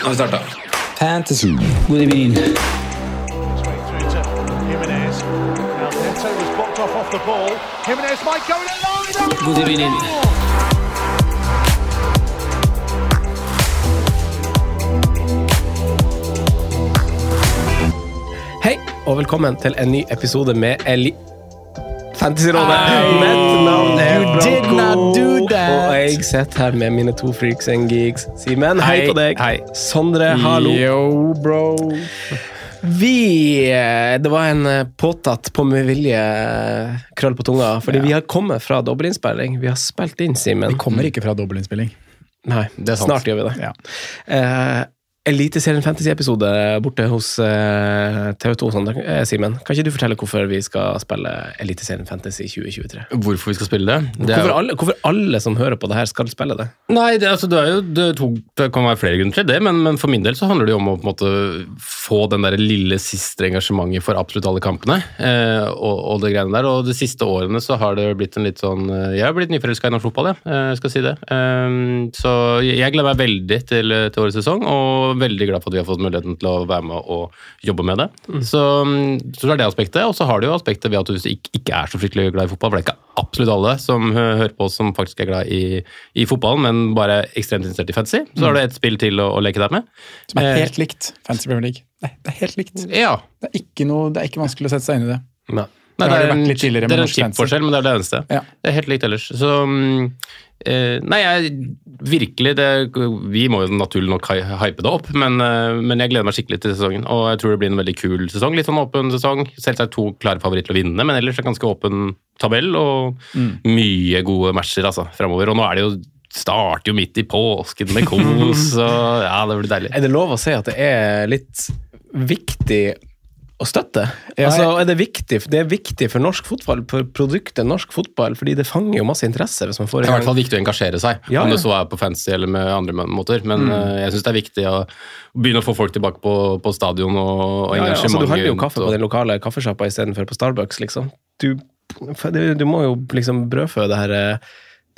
Nå har vi starta. Fantasy. God evening. through to Jimenez. Now Neto was blocked off off the ball. Jimenez might go in alone. God evening. Hei, og velkommen til en ny episode med Eli... Fantasyrådet. Mitt navn er You did not do that. Og jeg sitter her med mine to freaks and geeks. Simen, hei, Hei, på deg. hei. Sondre, hallo. Yo, bro. Vi eh, Det var en eh, påtatt på med vilje eh, krøll på tunga, fordi vi har kommet fra dobbelinnspilling. Vi har spilt inn, Simen. Vi kommer ikke fra dobbelinnspilling. Nei, Det er sant. snart gjør vi det. Ja. Eh, Eliteserien Fantasy-episode borte hos eh, TV2, sånn, eh, Simen. Kan ikke du fortelle hvorfor vi skal spille Eliteserien Fantasy 2023? Hvorfor vi skal spille det? det Hvorfor jo- alle, hvorfor alle som hører på det her, skal spille det? Nei, det, altså, det, er jo, det, to, det kan være flere grunner til det, men, men for min del så handler det jo om å på en måte, få den der lille siste engasjementet for absolutt alle kampene. Eh, og, og det greiene der. Og de siste årene så har det blitt en litt sånn eh, Jeg har blitt nyforelska i norsk fotball, jeg. Eh, skal si det. Eh, så jeg, jeg gleder meg veldig til, til årets sesong, og veldig glad for at vi har fått muligheten til å være med og jobbe med det. Så, så det er det aspektet. Og så har du jo aspektet ved at du ikke, ikke er så fryktelig glad i fotball. For det er ikke absolutt alle som hører på oss som faktisk er glad i, i fotballen, men bare ekstremt interessert i fantasy. Så har du et spill til å, å leke deg med. Som er Eh, helt likt Fantasy Premier League. Nei, det er helt likt. Ja. Det er ikke, noe, det er ikke vanskelig å sette seg inn i det. Nei. Nei, Det det, det er en, med det er en chip-forskjell, men det er det eneste. Ja. Det er helt likt ellers. Så mm, eh, Nei, jeg virkelig det, Vi må jo naturlig nok hype det opp, men, eh, men jeg gleder meg skikkelig til sesongen. Og jeg tror det blir en veldig kul sesong. Litt sånn åpen sesong. Selvsagt to klare favoritter til å vinne, men ellers er det ganske åpen tabell og Mm. mye gode matcher altså, framover. Og nå er det jo starter jo midt i påsken med kos, og ja, det blir deilig. Er det lov å si at det er litt viktig å støtte? Ja, altså, er det, viktig, det er viktig for norsk fotball, for produktet norsk fotball, fordi det fanger jo masse interesse hvis man får Det er i hvert fall viktig å engasjere seg, Ja, om det så er på fancy eller med andre måter. Men eh, jeg syns det er viktig å begynne å få folk tilbake på, på stadion og, og Ja, ja, altså, du handler jo kaffe på den lokale kaffesjappa istedenfor på Starbucks, liksom. Du, du må jo liksom brødfø det her eh,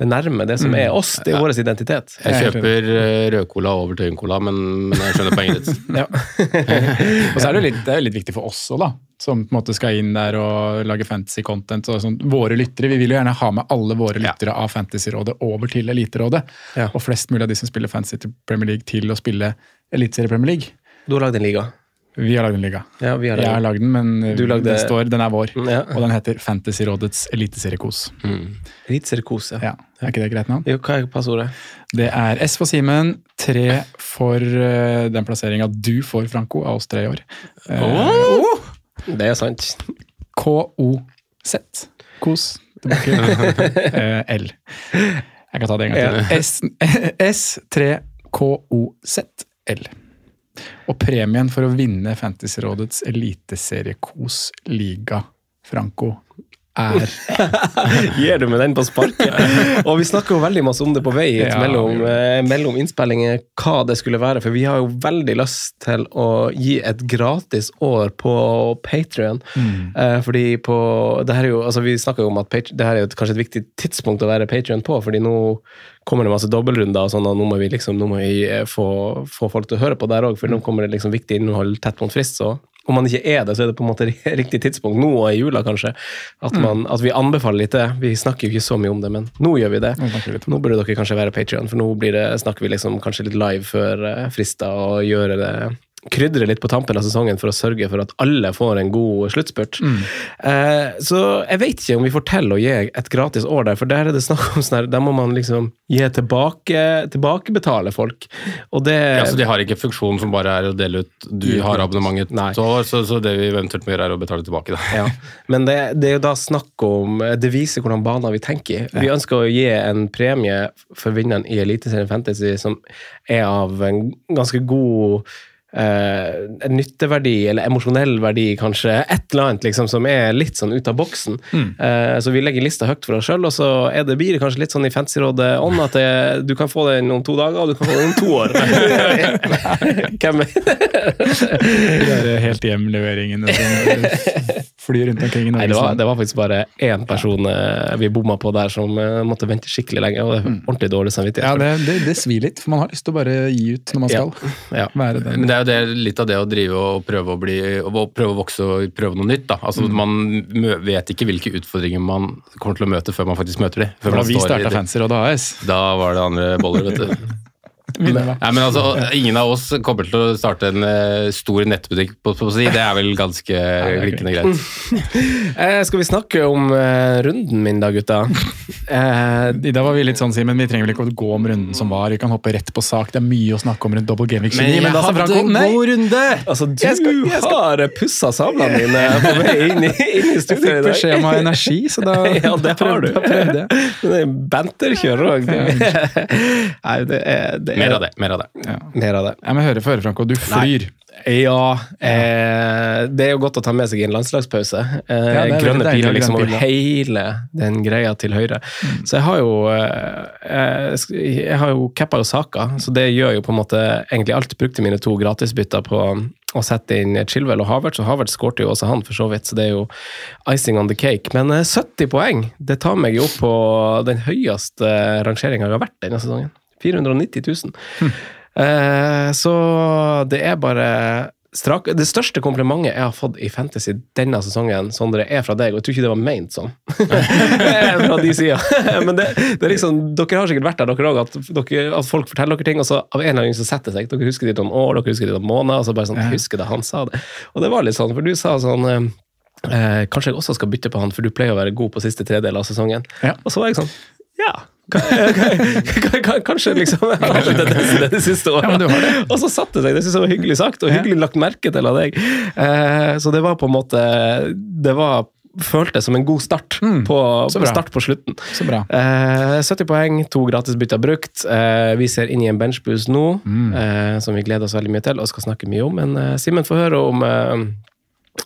det nærme, det som er oss. Det er vår identitet. Jeg kjøper eh, rødcola over tøyencola, men, men jeg skjønner poenget ditt. Ja. Og så er det, litt, det er litt viktig for oss òg, da. Som på en måte skal inn der og lage fantasy content. Og sånn. Våre lyttere, Vi vil jo gjerne ha med alle våre lyttere av Fantasyrådet over til Eliterådet. Ja. Og flest mulig av de som spiller fantasy til Premier League, til å spille Eliteserie Premier League. Du har lagd en liga. Vi har lagd en liga. Ja, vi har Jeg har lagd den, men Du lagde- den, står, den er vår. Ja. Og den heter Fantasyrådets eliteseriekos. Eliteseriekos, ja. Ja, er ikke det greit navn? Jo, hva er passordet? Det er S for Simen, tre for uh, den plasseringa du får, Franco, av oss tre i år. Eh, Det er sant. K-O-Z. Kos. Eh, L. Jeg kan ta det en gang til. S, S3KOZL. Og premien for å vinne Fantasyrådets eliteseriekos liga, Franco, er Gir du med den på sparket? og vi snakker jo veldig masse om det på vei hit, Ja, mellom, eh, mellom innspillinger, hva det skulle være. For vi har jo veldig lyst til å gi et gratis år på Patrion. Eh, fordi på det her er jo, altså Vi snakker jo om at Patreon- det her er jo kanskje et viktig tidspunkt å være Patrion på, fordi nå kommer det masse dobbeltrunder, og sånn, og nå må vi liksom, nå må vi eh, få, få folk til å høre på der òg, for nå kommer det liksom viktig innhold tett mot frist. så om man ikke er det, så er det på en måte riktig tidspunkt. Nå og i jula, kanskje. At, man, at vi anbefaler litt det. Vi snakker jo ikke så mye om det, men nå gjør vi det. Nå burde dere kanskje være Patrion, for nå blir det, snakker vi liksom kanskje litt live før uh, frister og gjøre det krydre litt på tampen av sesongen for å sørge for at alle får en god sluttspurt. Eh, så jeg vet ikke om vi får til å gi et gratis år der, for der er det snakk om sånn her, der må man liksom gi tilbake, tilbakebetale folk. Og det Ja, så De har ikke funksjon som bare er å dele ut Du har abonnementet et år, så, så det vi eventuelt må gjøre, er å betale tilbake. da. Ja, Men det, det er jo da snakk om Det viser hvordan baner vi tenker. Vi ønsker å gi en premie for vinneren i Eliteserien Fantasy som er av en ganske god eh, nytteverdi, eller emosjonell verdi, kanskje. Et eller annet liksom, som er litt sånn ut av boksen. Eh, så vi legger lista høyt for oss sjøl, og så er det, blir det kanskje litt sånn i Fancyrådet ånd at det, du kan få den om to dager, og du kan få den om to år. Hvem Det er helt hjem-leveringene som flyr rundt omkring i Nei, det var, det var faktisk bare én person eh, vi bomma på der som måtte vente skikkelig lenge. Og det er ordentlig dårlig samvittighet. Ja, det, det, det svir litt, for man har lyst til å bare gi ut når man skal. Ja. Være den. Men det er jo det, litt av det å drive og prøve å, bli, å prøve å vokse og prøve noe nytt. da. Altså Man vet ikke hvilke utfordringer man kommer til å møte før man faktisk møter dem. Da vi starta Fancyrådet AS. Da var det andre boller, vet du. Nei, men altså, Ingen av oss kommer til å starte en uh, stor nettbutikk, på, på å si. Det er vel ganske glikkende greit. Eh, skal vi snakke om uh, runden min da, gutta? Eh, I dag var vi litt sånn, Simen, vi trenger vel ikke å gå om runden som var. Vi kan hoppe rett på sak. Det er mye å snakke om rundt double game week 29. Men, da hadde Franco god runde! altså, du Jeg skal- jeg skal- har pussa sablene dine på vei inn i, inn i Jeg studio fikk i dag. beskjed om å ha energi, så da Ja, det har du. banter prøvde jeg. Det er banterkjør òg. Nei, det er, det er Mer av det. mer av det. Mer av det. Jeg må høre for høre, Franco. Du flyr. Ja, eh, det er jo godt å ta med seg i en landslagspause. Eh, Ja, grønne piler liksom over hele den greia til høyre. Så jeg har jo eh, jeg har jo cappa jo saka, så det gjør jo på en måte egentlig alt. Brukte mine to gratisbytter på å sette inn Chilwell og Havertz, og Havertz skårte jo også han, for så vidt, så det er jo icing on the cake. Men eh, 70 poeng, det tar meg jo opp på den høyeste rangeringa jeg har vært denne sesongen. 490 000. Eh, så det er bare strak, Det største komplimentet jeg har fått i Fantasy denne sesongen, Sondre, er fra deg, og jeg tror ikke det var meint sånn. fra de sida. Men det, det er liksom, dere har sikkert vært der, dere òg, at, at folk forteller dere ting, og så av en eller annen så setter seg. Dere husker det om år, dere husker det om måneder, og så bare sånn ja. husker det han sa det. Og det var litt sånn, for du sa sånn eh, eh, Kanskje jeg også skal bytte på han, for du pleier å være god på siste tredel av sesongen. Ja. Og så var jeg sånn Ja. Kanskje liksom Kanskje det, det, det, det siste året. Ja, har. Og så satte det seg. Det synes jeg var hyggelig sagt, og hyggelig lagt merke til av deg. Eh, så det var på en måte Det var føltes som en god start på, så start på slutten. Så bra. Eh, 70 poeng, to gratisbytter brukt. Eh, vi ser inn i en benchboost nå, eh, som vi gleder oss veldig mye til og skal snakke mye om. Men Simen, få høre om,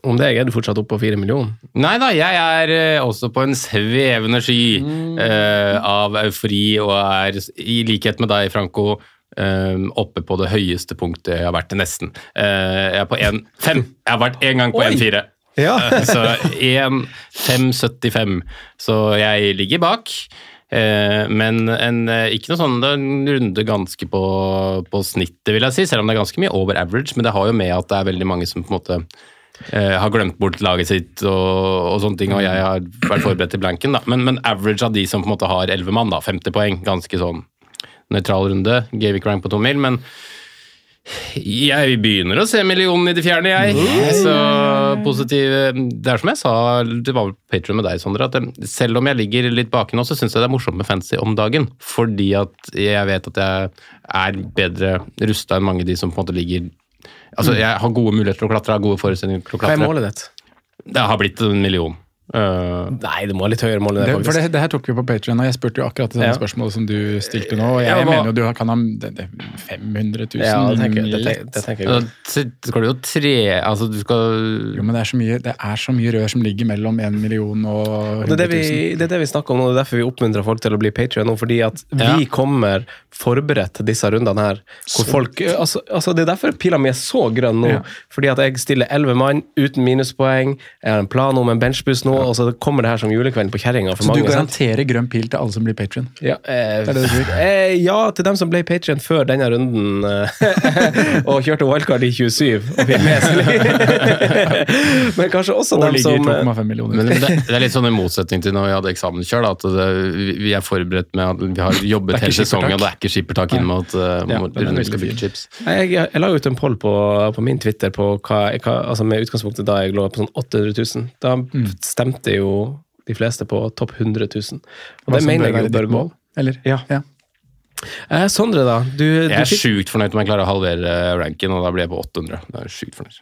om deg. Er du fortsatt oppe på fire millioner? Nei da, jeg er eh, også på en svevende sky eh, av eufori og er, i likhet med deg, Franco, eh, oppe på det høyeste punktet jeg har vært til nesten. Jeg er på 1,5. Jeg har vært én gang på 1,4. Ja. Så 1,575. Så jeg ligger bak. Eh, men en, ikke noe sånn, det er en runde ganske på, på snittet, vil jeg si. Selv om det er ganske mye over average. Men det har jo med at det er veldig mange som på en måte eh, har glemt bort laget sitt og, og sånne ting, og jeg har vært forberedt til blanken. da. Men, men average av de som på en måte har 11 mann, da, 50 poeng, ganske sånn nøytral runde. Gave ikke rank på to mil, men jeg begynner å se millionen i det fjerne, jeg. Så positiv Det er som jeg sa, det var vel Patreon med deg, Sondre, at det- selv om jeg ligger litt baki nå, så syns jeg det er morsomt med fancy om dagen. Fordi at jeg vet at jeg er bedre rusta enn mange av de som på en måte ligger Altså, jeg har gode muligheter til å klatre, har gode forutsetninger til å Hva er målet ditt? Det har blitt en million. Uh, Nei, det må ha litt høyere mål enn det, Det, for det, det her tok vi på Patreon, og jeg spurte jo akkurat det samme Ja. spørsmålet som du stilte nå. Og jeg Ja, mener jo du kan ha det, det, 500 000 Ja, det tenker, det, det tenker jeg Så skal du jo tre Altså, du skal Jo, men det er, så mye, det er så mye rør som ligger mellom 1 million og Og Det er det, vi, det er det vi snakker om nå, det er derfor vi oppmuntrer folk til å bli Patreon nå, fordi at Ja. vi kommer forberedt til disse rundene her. Hvor folk, altså, altså Det er derfor pila mi er så grønn nå. Ja. Fordi at jeg stiller elleve mann uten minuspoeng. Jeg har en plan om en benchbus nå. Og så kommer det her som julekvelden på kjerringa for Så du garanterer sant? grønn pil til alle som blir patrion? Ja, eh, Det det eh, ja, til dem som ble Patrion før denne runden eh, og kjørte wildcard i 27 og fikk. Men kanskje også Og dem som eh, 2,5 millioner. Men det, det er litt sånn i motsetning til når vi hadde eksamenskjør, at det, vi- er forberedt med at vi har jobbet hele sesongen, og det er ikke skippertak inn mot, uh, Ja, runden vi skal bygge chips. Jeg, jeg, jeg la ut en poll på, på min Twitter på hva, hva, altså med utgangspunktet da jeg lå på sånn 800 000. Da Mm. Stemte jo de fleste på topp 100 000. Og Hva det mener jeg jo bør gå. mål? Eller? Ja. Ja. Eh, Sondre, da. Du, Jeg du er fikk sjukt fornøyd om jeg klarer å halvere ranken, og da blir jeg på 800. Det er sjukt fornøyd.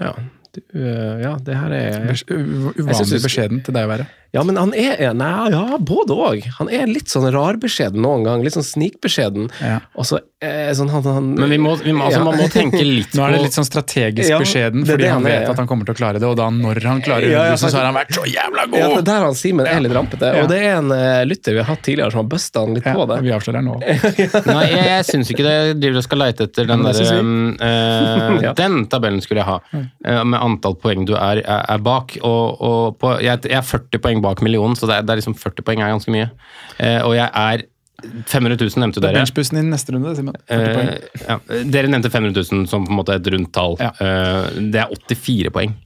ja, du, eh, ja, det her er Uvanlig beskjedent beskjeden til deg å være. Ja, men han er Nei, ja, både òg. Han er litt sånn rarbeskjeden noen gang. Litt sånn snikbeskjeden. Ja. Og så eh, sånn han, han Men vi må, vi må, altså, Ja. man må tenke litt på Nå er det litt sånn strategisk Ja, beskjeden, fordi det han han er, vet ja. at han kommer til å klare det, og da når han klarer Ja, ja, 100 så har han vært så jævla god! Ja, det er der han Simen er litt rampete. Ja. Og det er en uh, lytter vi har hatt tidligere som har busta han litt Ja, på det. vi avslører nå. Nei, jeg, jeg syns ikke det. Jeg driver og skal leite etter den men det der um, eh, Ja. Den tabellen skulle jeg ha, uh, med antall poeng du er, er, er bak. Og, og på, jeg, jeg er 40 poeng bak millionen, så det er, det er liksom 40 poeng er ganske mye. Eh, og jeg er 500 000 nevnte Det er dere. benchbussen din neste runde, Simen. Eh, ja, dere nevnte 500 000 som på en måte et rundt tall. Ja. Eh, det er 84 poeng.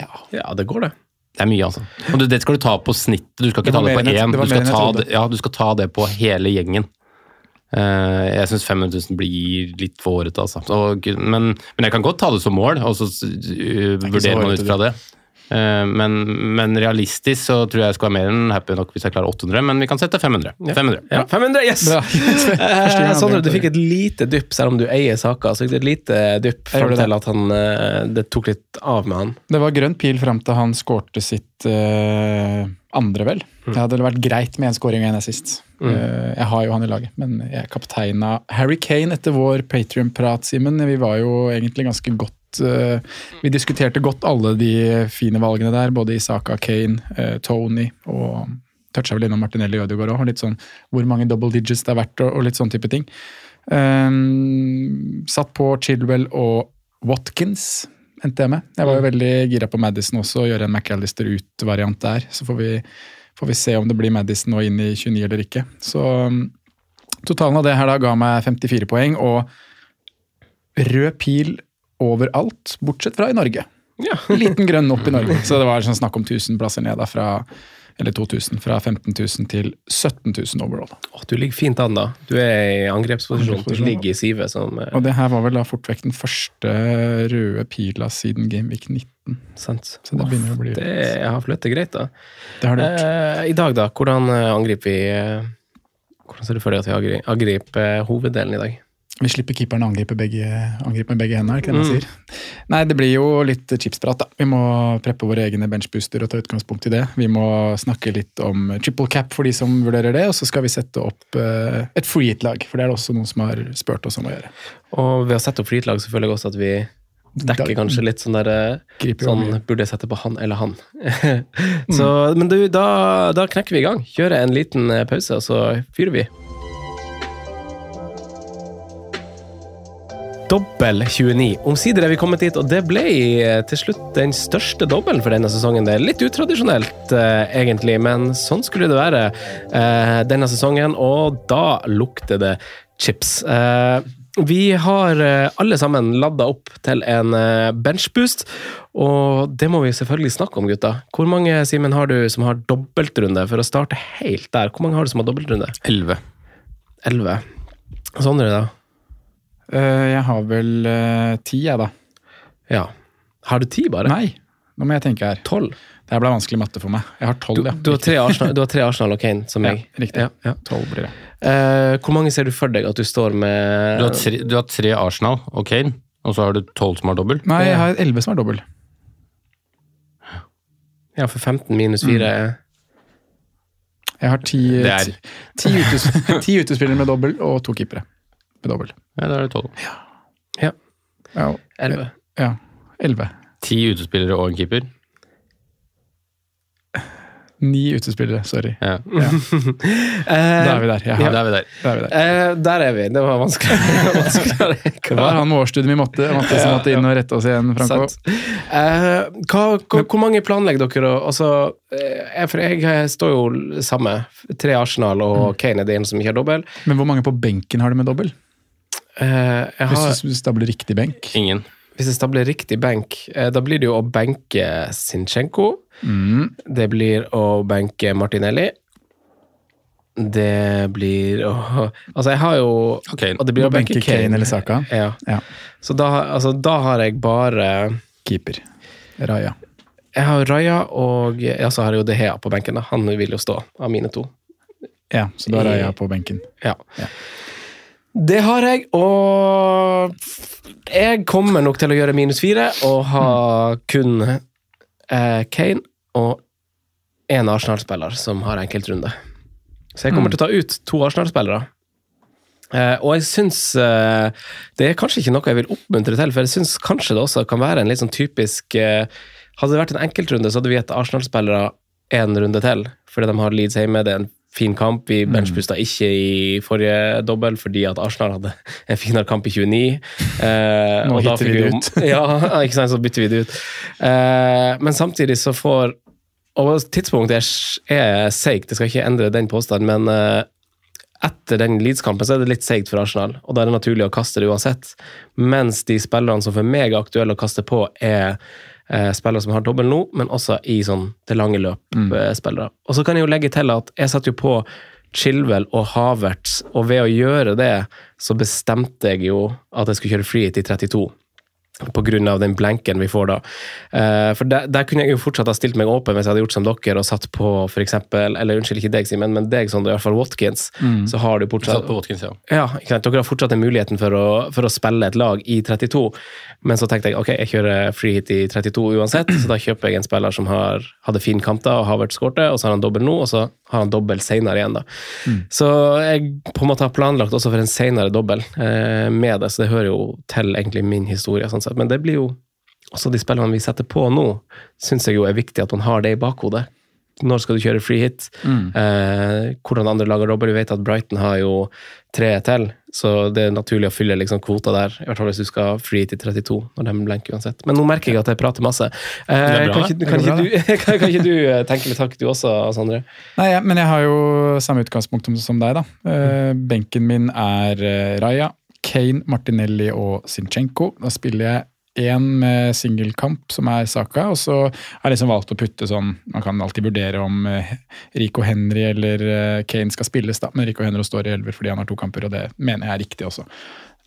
Ja, det går, det. Det er mye, altså. Og det, det skal du ta på snittet, du skal Det ikke ta det på én. Du, skal ta det- ja, du skal ta det på hele gjengen. Uh, jeg syns 500 000 blir litt for hårete, altså. Og, men, men jeg kan godt ta det som mål, og så uh, vurderer man ut fra det. Eh, men, men realistisk så tror jeg jeg skal være mer enn happy nok hvis jeg klarer 800, men vi kan sette 500. 500. Ja, 500, yes! Bra. Gang Eh, Sondre, du fikk et lite dypp, selv om du eier saka. Så fikk du et lite dypp det. til at han, eh, det tok litt av med han. Det var grønn pil fram til han skårte sitt uh, andre, vel. Det hadde vært greit med en scoring og én assist. Eh, jeg har jo han i laget, men jeg kapteina Harry Kane etter vår Patrion-prat, Simen. Vi var jo egentlig ganske godt eh, Vi diskuterte godt alle de fine valgene der, både Isaka, Kane, eh, Tony og Toucha vel innom Martinelli Ødegaard òg, og litt sånn hvor mange double digits det er verdt, og, og litt sånn type ting. Um, satt på Chilwell og Watkins, endte jeg med. Jeg var jo veldig gira på Madison også, å gjøre en McAllister ut-variant der. Så får vi, får vi se om det blir Madison nå inn i 29 eller ikke. Så um, totalen av det her da ga meg 54 poeng, og rød pil overalt, bortsett fra i Norge. Ja. liten grønn opp i Norge. Så det var sånn snakk om 1000 plasser ned da, fra eller 2000, fra 15 000 til 17 000 overall. Åh, du ligger fint an, da. Du er i angrepsposisjon. Du ligger i sivet som eh, Og det her var vel da fort vekk den første røde pila siden Gameweek 19. sant. Så det begynner å bli Det har flyttet greit, da. Det har det gjort. Eh, I dag, da. Hvordan eh, angriper vi eh, Hvordan ser du for deg at vi angri- angriper eh, hoveddelen i dag? Vi slipper keeperen å angripe begge, angripe med begge hendene, er det ikke det man Mm. sier? Nei, det blir jo litt chipsprat, da. Vi må preppe våre egne benchbooster og ta utgangspunkt i det. Vi må snakke litt om triple cap for de som vurderer det, og så skal vi sette opp uh, et free hit-lag, for det er det også noen som har spurt oss om å gjøre. Og ved å sette opp frilag, så føler jeg også at vi dekker kanskje litt sånn der eh, Sånn burde jeg sette på han eller han. så, men du, da, da knekker vi i gang. Kjører en liten eh, pause, og så fyrer vi. Dobbel 29. Omsider er vi kommet dit, og det ble eh, til slutt den største dobbelen for denne sesongen. Det er litt utradisjonelt, eh, egentlig, men sånn skulle det være eh, denne sesongen, og da lukter det chips. Vi har alle sammen ladda opp til en benchboost, og det må vi selvfølgelig snakke om, gutta. Hvor mange Simen, har du som har dobbeltrunde? For å starte helt der, hvor mange har du som har dobbeltrunde? 11. Elleve. Sondre, da? Eh, jeg har vel eh, ti, jeg, da. Ja. Har du ti, bare? Nei, nå må jeg tenke her. Tolv? Det her ble vanskelig matte for meg. Jeg har Du, tolv, ja. du, har tre Arsenal, du har tre Arsenal og Kane, som Ja, riktig. Ja, ja. Tolv blir det. Uh, hvor mange ser du for deg at du står med Du har, tre, du har tre Arsenal og Kane, og så har du tolv som har dobbel. Nei, jeg har elleve som har dobbel. Ja, for 15 minus 4 Jeg har ti, Det er- ti, ti, utes, ti utespillere med dobbel og to keepere med dobbel. Ja, da er det tolv. Ja, 11. ja, elleve. Ti utespillere og en keeper. Ni utespillere, sorry. Ja. Da er vi der. Ja, Da er vi der. Da er vi der. Eh, der er vi. Det var vanskelig. Det var han med årsstudiet vi måtte, måtte, som måtte inn og rette oss igjen, Franco. Eh, hva, hva, hvor mange planlegger dere? Altså, eh, jeg, for jeg, står jo samme. Tre Arsenal og Mm. Kane er det ene som ikke har dobbel. Men hvor mange på benken har du med dobbel? Eh, jeg har, hvis det blir riktig benk? Ingen. hvis jeg stabler riktig benk, eh, da blir det jo å benke Sinchenko. Mm. Det blir å benke Martinelli. Det blir å Altså, jeg har jo okay, Og det blir å benke benke Kane eller Saka? Ja. Ja. Så da, altså, da har jeg bare Keeper. Raja. Jeg har Raja og ja, så har jeg jo De Hea på benken. da. Han vil jo stå, av mine to. Ja, så da er Raja på benken. Ja. Ja. Det har jeg, og jeg kommer nok til å gjøre minus fire og ha kun eh, Kane og én Arsenal-spiller som har enkeltrunde. Så jeg kommer til å ta ut to Arsenal-spillere. Eh, og jeg syns eh, Det er kanskje ikke noe jeg vil oppmuntre til, for jeg syns kanskje det også kan være en litt sånn typisk eh, Hadde det vært en enkeltrunde, så hadde vi gitt Arsenal-spillere én runde til, fordi de har Leeds hjemme. Det er en fin kamp. Vi benchbusta ikke i forrige dobbel fordi at Arsenal hadde en finere kamp i 29. Eh, Nå og da vi det ut. ja, ikke sant, så bytter vi det ut. Eh, men samtidig så får Og tidspunktet er, er seigt, jeg skal ikke endre den påstanden, men eh, etter den Leeds-kampen så er det litt seigt for Arsenal, og da er det naturlig å kaste det uansett. Mens de spillerne som for meg er aktuelle å kaste på, er eh, spillere som har dobbel nå, men også i sånn det lange løp-spillere. Og så kan jeg jo legge til at jeg satte jo på Chilwell og Havertz, og ved å gjøre det, så bestemte jeg jo at jeg skulle kjøre free hit i 32 av den blanken vi får da. Eh, for der, der kunne jeg jo fortsatt ha stilt meg åpen hvis jeg hadde gjort som dere og satt på eksempel, eller unnskyld, ikke deg Simen, men deg Sondre, i hvert fall Watkins, så har du Satt fortsatt på Watkins, ja. ja? Dere har fortsatt den muligheten for å, for å spille et lag i 32, men så tenkte jeg ok, jeg kjører free hit i 32 uansett, så da kjøper jeg en spiller som har, hadde fin kamp og har vært skårte, og så har han dobbel nå, og så har han dobbel senere igjen da. Så jeg på en måte har planlagt også for en senere dobbel eh, med det, så det hører jo til egentlig min historie, sånn sett. Men det blir jo også de spillene vi setter på nå, syns jeg jo er viktig at man har det i bakhodet. Når skal du kjøre free hit? Eh, hvordan andre lager robber? Vi vet at Brighton har jo tre til, så det er naturlig å fylle liksom kvota der. I hvert fall hvis du skal free hit i 32, når de blenker uansett. Men nå merker jeg at jeg prater masse. Eh, bra, kan, ikke, kan, ikke du, kan, kan ikke du tenke litt takk, du også, Sondre? Nei, ja, men jeg har jo samme utgangspunkt som deg, da. Eh, benken min er eh, Raja, Kane, Martinelli og Sinchenko. Da spiller jeg én med singelkamp, som er Saka, og så har jeg liksom valgt å putte sånn Man kan alltid vurdere om eh, Rico Henry eller eh, Kane skal spilles, da, men Rico Henry står i elver fordi han har to kamper, og det mener jeg er riktig også.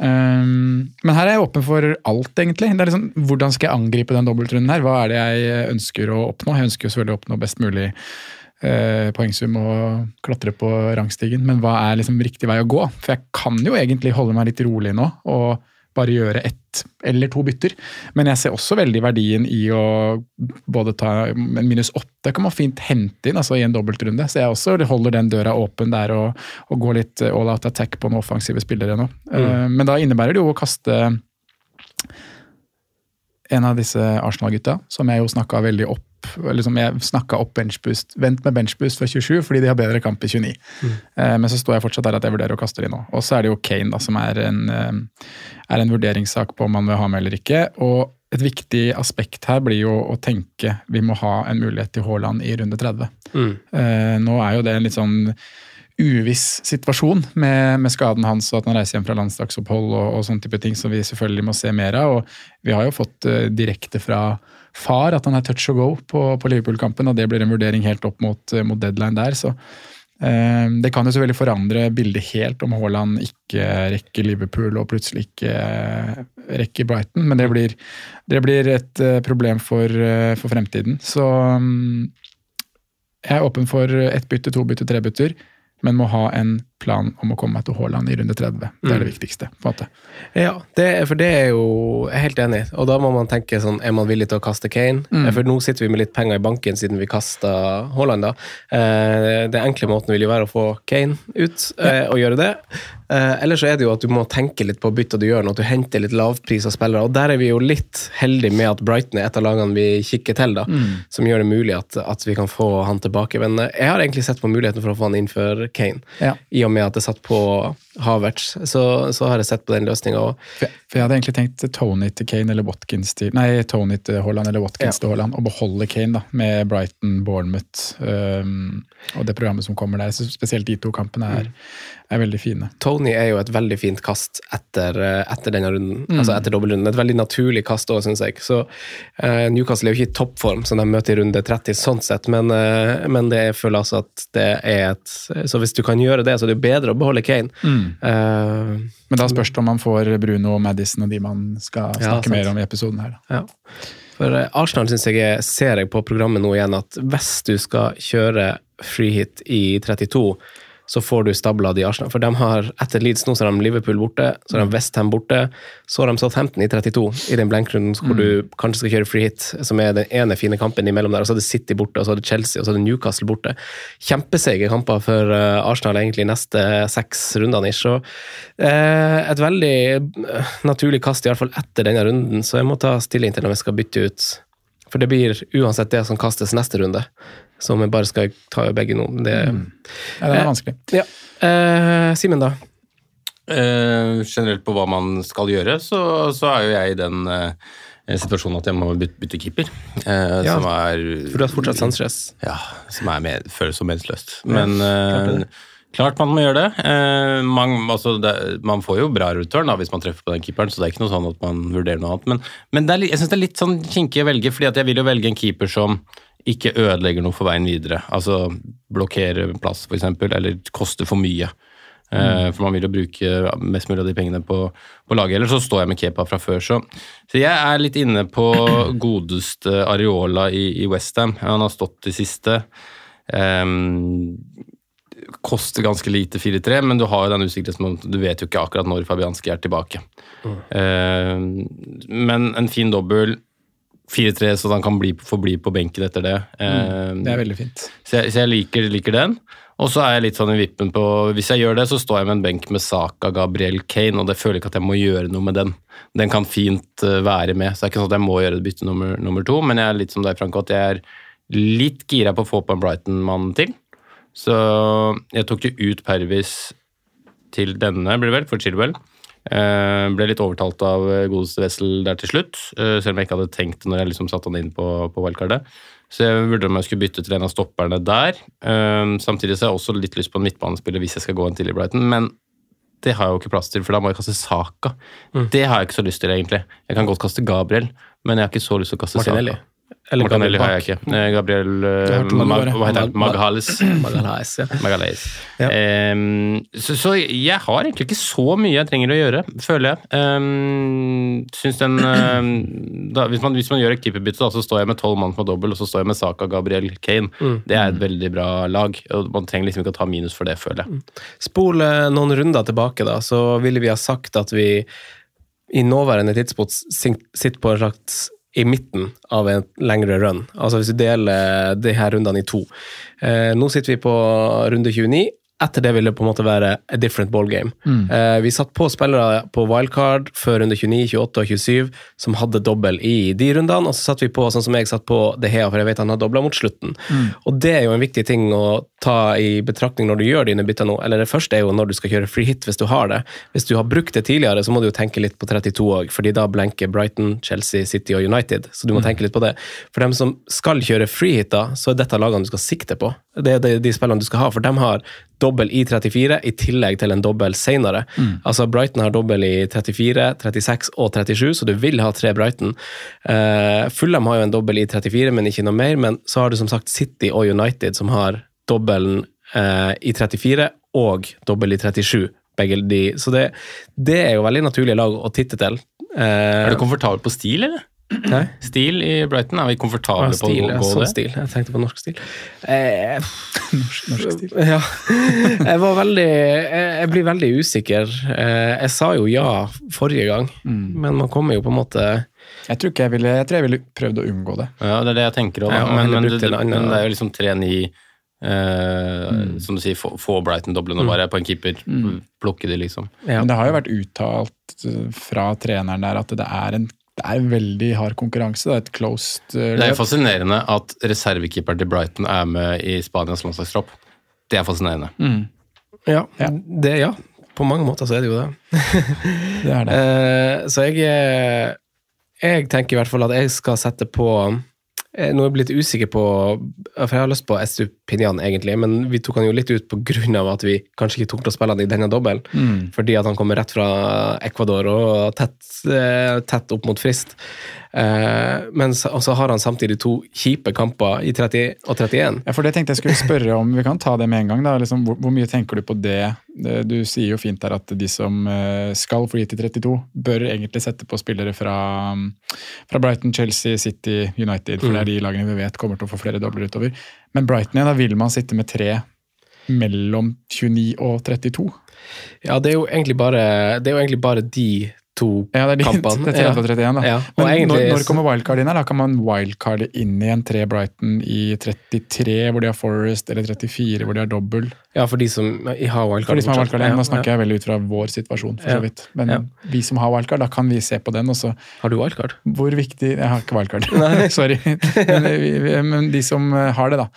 Um, men her er jeg åpen for alt, egentlig. Det er liksom, Hvordan skal jeg angripe den dobbeltrunden her? Hva er det jeg ønsker å oppnå? Jeg ønsker jo selvfølgelig å oppnå best mulig eh, poengsum og klatre på rangstigen, men hva er liksom riktig vei å gå? For jeg kan jo egentlig holde meg litt rolig nå og bare gjøre ett eller to bytter. Men jeg ser også veldig verdien i å både ta en minus åtte kan man fint hente inn altså i en dobbeltrunde. Så jeg også holder den døra åpen der og, og går litt all out attack på noen offensive spillere nå. Eh, men da innebærer det jo å kaste en av disse Arsenal-gutta, som jeg jo snakka veldig opp eller som jeg snakka opp benchboost. Vent med benchboost fra 27 fordi de har bedre kamp i 29. Eh, men så står jeg fortsatt der at jeg vurderer å kaste de nå. Og så er det jo Kane, da, som er en, eh, er en vurderingssak på om man vil ha med eller ikke. Og et viktig aspekt her blir jo å tenke vi må ha en mulighet til Haaland i runde 30. Eh, nå er jo det en litt sånn uviss situasjon med, med skaden hans og at han reiser hjem fra landslagsopphold og, og sånne type ting som vi selvfølgelig må se mer av. Og vi har jo fått uh, direkte fra far at han er touch og go på, på Liverpool-kampen, og det blir en vurdering helt opp mot, eh, mot deadline der. så eh, det kan jo selvfølgelig forandre bildet helt om Haaland ikke rekker Liverpool og plutselig ikke eh, rekker Brighton, men det blir, det blir et problem for, for fremtiden. Så mm, jeg er åpen for ett bytte, to bytte, tre bytter. Men må ha en plan om å komme meg til Haaland i runde 30. Det er det Mm. viktigste. på en måte. Ja, det, for det er jo jeg er helt enig. Og da må man tenke sånn, er man villig til å kaste Kane? Mm. For nå sitter vi med litt penger i banken siden vi kasta Haaland, da. Eh, den enkle måten vil jo være å få Kane ut eh, og gjøre det. Eh, Eller så er det jo at du må tenke litt på byttet du gjør, når du henter litt lavpris av spillere. Og der er vi jo litt heldige med at Brighton er et av lagene vi kikker til, da. Mm. Som gjør det mulig at, at vi kan få han tilbake. Men eh, jeg har egentlig sett på muligheten for å få han inn for Kane. Ja. I og med at det satt på Havertz, så, så har jeg sett på den løsninga. For, for jeg hadde egentlig tenkt Tony til Kane eller Watkins til Nei, Tony til Haaland eller Watkins Ja. til Haaland, og beholde Kane da, med Brighton, Bournemouth um, og det programmet som kommer der. Så spesielt de to kampene er, er veldig fine. Tony er jo et veldig fint kast etter, eh, etter denne runden, Mm. altså etter dobbeltrunden. Et veldig naturlig kast òg, syns jeg. Så eh, Newcastle er jo ikke i toppform, som de møter i runde 30 sånn sett, men, eh, men det jeg føler altså at det er et Så hvis du kan gjøre det, så er det jo bedre å beholde Kane. Eh, Men da spørs det om man får Bruno og Madison og de man skal snakke ja, mer om i episoden her. Da. Ja. For Arsenal synes jeg er, ser jeg på programmet nå igjen at hvis du skal kjøre free hit i 32, så får du stabla de Arsenal. For de har etter Leeds nå så har de Liverpool borte, så har de Westham borte, så har de Southampton i 32 i den blankrunden hvor du kanskje skal kjøre free hit, som er den ene fine kampen imellom der, og så er det City borte, og så er det Chelsea, og så er det Newcastle borte. Kjempeseige kamper for eh, Arsenal egentlig neste seks rundene. ish. Så eh, et veldig eh, naturlig kast, i hvert fall etter denne runden, så jeg må ta stilling til om jeg skal bytte ut. For det blir uansett det som kastes neste runde, Så vi bare skal ta begge nå. Det, Ja, det er vanskelig. ja. Eh, Simen, da? Eh, generelt på hva man skal gjøre, så, så er jo jeg i den eh, situasjonen at jeg må bytte, bytte keeper. eh, Ja, som er For du har fortsatt sansstress? Ja, som er med, føles så meningsløst. Men klart eh. Klart man må gjøre det. Eh, man, altså det. Man får jo bra return da, hvis man treffer på den keeperen, så det er ikke noe sånn at man vurderer noe annet. Men, men det er, jeg syns det er litt sånn kinkig å velge, fordi jeg vil jo velge en keeper som ikke ødelegger noe for veien videre. Altså blokkere plass, f.eks., eller koster for mye. Eh, For man vil jo bruke mest mulig av de pengene på, på laget. Eller så står jeg med Kepa fra før. Så, så jeg er litt inne på godeste Areola i, i Westham. Han har stått de siste. Um, koster ganske lite 4-3, men du har jo den usikkerheten om du vet jo ikke akkurat når Fabianski er tilbake. Eh, men en fin dobbel 4-3, så han kan bli, få bli på benken etter det. Mm, Det er veldig fint. så jeg, så jeg liker, liker den. Og så er jeg litt sånn i vippen på Hvis jeg gjør det, så står jeg med en benk med Saka, Gabriel Kane, og det føler jeg ikke at jeg må gjøre noe med den. Den kan fint eh, være med, så det er ikke sånn at jeg må gjøre det bytte nummer, nummer to, men jeg er litt som deg, Franco, at jeg er litt gira på å få på en Brighton-mann til. Så jeg tok jo ut Pervis til denne, blir det vel, for Chilwell. Eh, ble litt overtalt av eh, godeste Wessel der til slutt, eh, selv om jeg ikke hadde tenkt det når jeg liksom satte han inn på, på wildcardet. Så jeg vurderte om jeg skulle bytte til en av stopperne der. Eh, samtidig så har jeg også litt lyst på en midtbanespiller hvis jeg skal gå en til i Brighton, men det har jeg jo ikke plass til, for da må jeg kaste Saka. Det har jeg ikke så lyst til, egentlig. Jeg kan godt kaste Gabriel, men jeg har ikke så lyst til å kaste Martinelli? Saka. Eller Martinelli Gabriel har jeg ikke. Eh, Gabriel eh, Mag. Hva heter han? Maghales. Ja. Ja. Um, så, så jeg har egentlig ikke så mye jeg trenger å gjøre, føler jeg. Um, synes den um, da, hvis, man, hvis man gjør et keeperbytte, så står jeg med tolv mann på dobbel, og så står jeg med Saka, Gabriel, Kane. Mm. Det er et veldig bra lag, og man trenger liksom ikke å ta minus for det, føler jeg. Spol eh, noen runder tilbake, da, så ville vi ha sagt at vi i nåværende tidspunkt sitter på en slags i midten av en lengre run. Altså hvis vi deler de her rundene i to. Eh, nå sitter vi på runde 29. Etter det vil det på en måte være a different ball game. Eh, vi satt på spillere på wildcard før runde 29, 28 og 27 som hadde dobbel i de rundene, og så satt vi på sånn som jeg satt på De Hea, for jeg vet han har dobla mot slutten. Og det er jo en viktig ting å ta i betraktning når du gjør dine bytter nå. Eller det første er jo når du skal kjøre free hit, hvis du har det. Hvis du har brukt det tidligere, så må du jo tenke litt på 32 òg, fordi da blenker Brighton, Chelsea, City og United. Så du må tenke litt på det. For dem som skal kjøre free hit, da, så er dette lagene du skal sikte på. Det er de, spillene du skal ha, for de har dobbel i 34 i tillegg til en dobbel senere. Altså Brighton har dobbel i 34, 36 og 37, så du vil ha tre Brighton. Uh, Fulham har jo en dobbel i 34, men ikke noe mer. Men så har du som sagt City og United som har dobbelen eh, i 34 og dobbel i 37. Begge de. Så det, det er jo veldig naturlige lag å titte til. Eh, Er du komfortabel på stil, eller? Hæ? Stil i Brighton, er vi komfortable Ah, på å gå sånn det? stil. Jeg tenkte på norsk stil. Eh, Norsk, norsk stil. ja. Jeg var veldig Jeg, jeg blir veldig usikker. Eh, jeg sa jo ja forrige gang, Mm. men man kommer jo på en måte Jeg tror ikke jeg ville Jeg tror jeg ville prøvd å unngå det. Ja, det er det jeg tenker òg, Ja, men, men, men det er jo liksom 3-9 eh, Som du sier, få, få Brighton-doblene bare på en keeper. Plukke de, liksom. ja. Men det har jo vært uttalt eh, fra treneren der at det er en det er en veldig hard konkurranse. Det er et closed løp. Det er fascinerende at reservekeeperen til Brighton er med i Spanias landslagstropp. Det er fascinerende. Ja, Ja. Det, ja. På mange måter så er det jo det. Det er det. Eh, så jeg Jeg tenker i hvert fall at jeg skal sette på eh, Nå er jeg blitt usikker på For jeg har lyst på Estupinian, egentlig, men vi tok han jo litt ut av at vi kanskje ikke tok til å spille han i denne dobbelen. Mm. Fordi at han kommer rett fra Ecuador og tett, eh, tett opp mot frist. Eh, men så, og så har han samtidig to kjipe kamper i 30 og 31. Ja, for det tenkte jeg skulle spørre om. Vi kan ta det med en gang. da. Liksom, hvor, hvor mye tenker du på det? Det- Du sier jo fint der at de som eh, skal fly til i 32, bør egentlig sette på spillere fra, fra Brighton, Chelsea, City, United. For det er de lagene vi vet kommer til å få flere dobler utover. Men Brighton igjen, da vil man sitte med tre mellom 29 og 32. Ja, det er jo egentlig bare, det jo egentlig bare de to Ja, det er de kampene. det er 30 ja. 31, da. Ja, Men egentlig- når, når kommer wildcard inn her? Da kan man wildcarde inn igjen tre Brighton i 33, hvor de har Forest, eller 34, hvor de har dobbel. Ja, for de som har wildcard. For de som har wildcard, Ja, Nå snakker jeg veldig ut fra vår situasjon, for så vidt. Men vi som har wildcard, da kan vi se på den. Og så Har du wildcard? hvor viktig Jeg har ikke wildcard, sorry. Men, men de som eh, har det, da.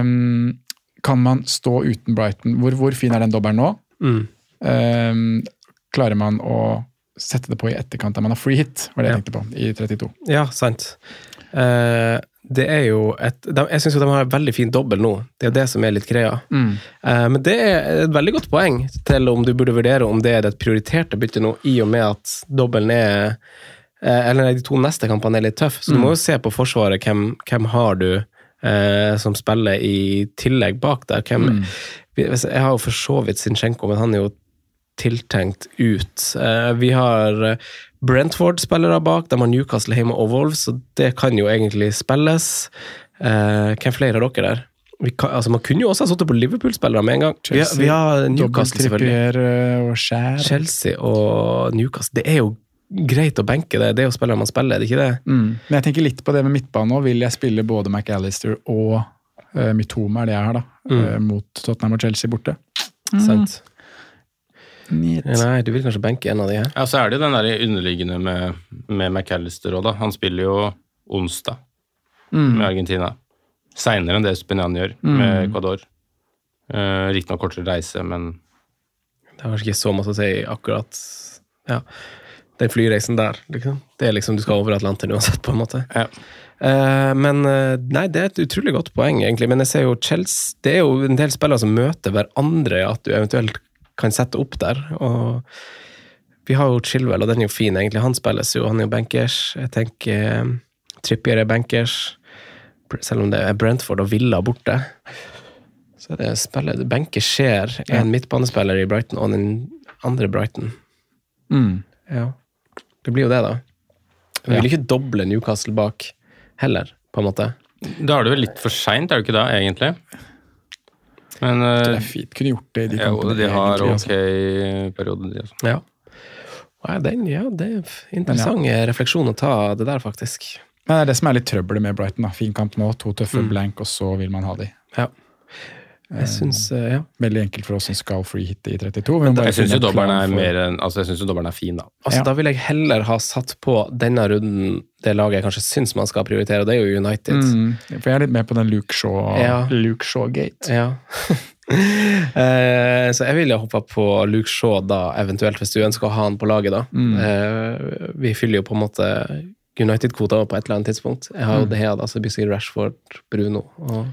Um, kan man stå uten Brighton? Hvor, hvor fin er den dobbelen nå? Mm. Um, klarer man å sette det på i etterkant der man har free hit, var det jeg tenkte på, i 32. Ja, sant. Uh, det er jo et de, Jeg syns de har en veldig fin dobbel nå. Det er jo det som er litt greia. Eh, men det er et veldig godt poeng til om du burde vurdere om det er et prioriterte bytte nå, i og med at dobbelen er uh, Eller de to neste kampene er litt tøffe, så du må jo se på Forsvaret. Hvem, hvem har du som spiller i tillegg bak der? Hvem, mm. Jeg har jo for så vidt Sinchenko, men han er jo tiltenkt ut. Eh, vi har eh, Brentford-spillere bak, de har Newcastle hjemme og Wolves, så det kan jo egentlig spilles. Eh, hvem flere har dere der? Vi kan, altså man kunne jo også ha sittet på Liverpool-spillere med en gang. Vi har, vi har Newcastle, selvfølgelig. Og skjær. Chelsea og Newcastle. Det er jo greit å benke det. Det er jo spillere man spiller, er det ikke det? Mm. Men jeg tenker litt på det med midtbane òg. Vil jeg spille både McAllister og uh, Mitoma, er det jeg har, da, eh, mot Tottenham og Chelsea borte? Sant? Nei, du vil kanskje benke en av de her? Ja, så er det jo den der underliggende med, med McAllister òg, da. Han spiller jo onsdag med Argentina. Seinere enn det Spinian gjør med Ecuador. Uh, Riktignok kortere reise, men Det har kanskje ikke så masse å si akkurat ja, den flyreisen der. Liksom. Det er liksom du skal over Atlanteren uansett, på en måte. ja. Eh, men eh, nei, det er et utrolig godt poeng, egentlig. Men jeg ser jo Chelsea Det er jo en del spillere som møter hverandre, at du eventuelt kan sette opp der. Og vi har jo Chilwell, og den er jo fin, egentlig. Han spilles jo, han er jo bankers. Jeg tenker eh, Trippier er bankers. Selv om det er Brentford og Villa borte. Så det spiller, Benke skjer en midtbanespiller i Brighton og den andre Brighton. Mm. Ja. Det blir jo det, da. Vi Ja. vil ikke doble Newcastle bak heller, på en måte. Da er det vel litt for seint, er det ikke da, egentlig? Men uh, Det er fint. Kunne gjort det i de ja, kampene. de har egentlig, ok altså. periode, de også. Ja. Nei, den, ja, det er interessant interessant refleksjon å ta det der, faktisk. Men det er det som er litt trøbbelet med Brighton. da. Fin kamp nå, to tøffe Mm. blank, og så vil man ha de. Ja. Jeg synes, eh, Ja. Veldig enkelt for oss som skal free hitte i 32. Men må Jeg syns jo dobbelen er for- Altså, er fin, da. Altså, Ja. Da vil jeg heller ha satt på denne runden det laget jeg kanskje syns man skal prioritere, og det er jo United. Mm, for jeg er litt med på den Luke Shaw, Ja. Luke Shaw-gate. Ja. Eh, så jeg ville hoppa på Luke Shaw da, eventuelt, hvis du ønsker å ha han på laget. da. Eh, vi fyller jo på en måte United-kvota på et eller annet tidspunkt. Jeg har jo det her, da, så sikkert Rashford, Bruno og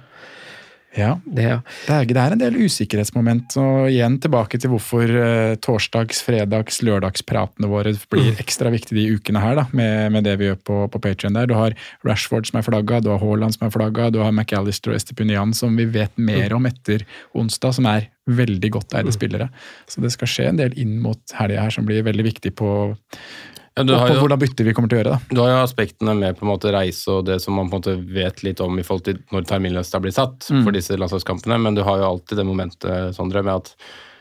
Ja. det ja. Det er, det er en del usikkerhetsmoment, og igjen tilbake til hvorfor uh, torsdags-, fredags-, lørdagspratene våre blir ekstra viktige de ukene her, da, med, med det vi gjør på, på Patreon der. Du har Rashford som er flagga, du har Haaland som er flagga, du har McAllister og Estepunian som vi vet mer om etter onsdag, som er veldig godt eide spillere. Så det skal skje en del inn mot helga her som blir veldig viktig på Ja, du og har på jo- hvordan bytter vi kommer til å gjøre. da. Du har jo aspektene med på en måte reise og det som man på en måte vet litt om i forhold til når terminlista blir satt Mm. for disse landslagskampene, men du har jo alltid det momentet, Sondre, med at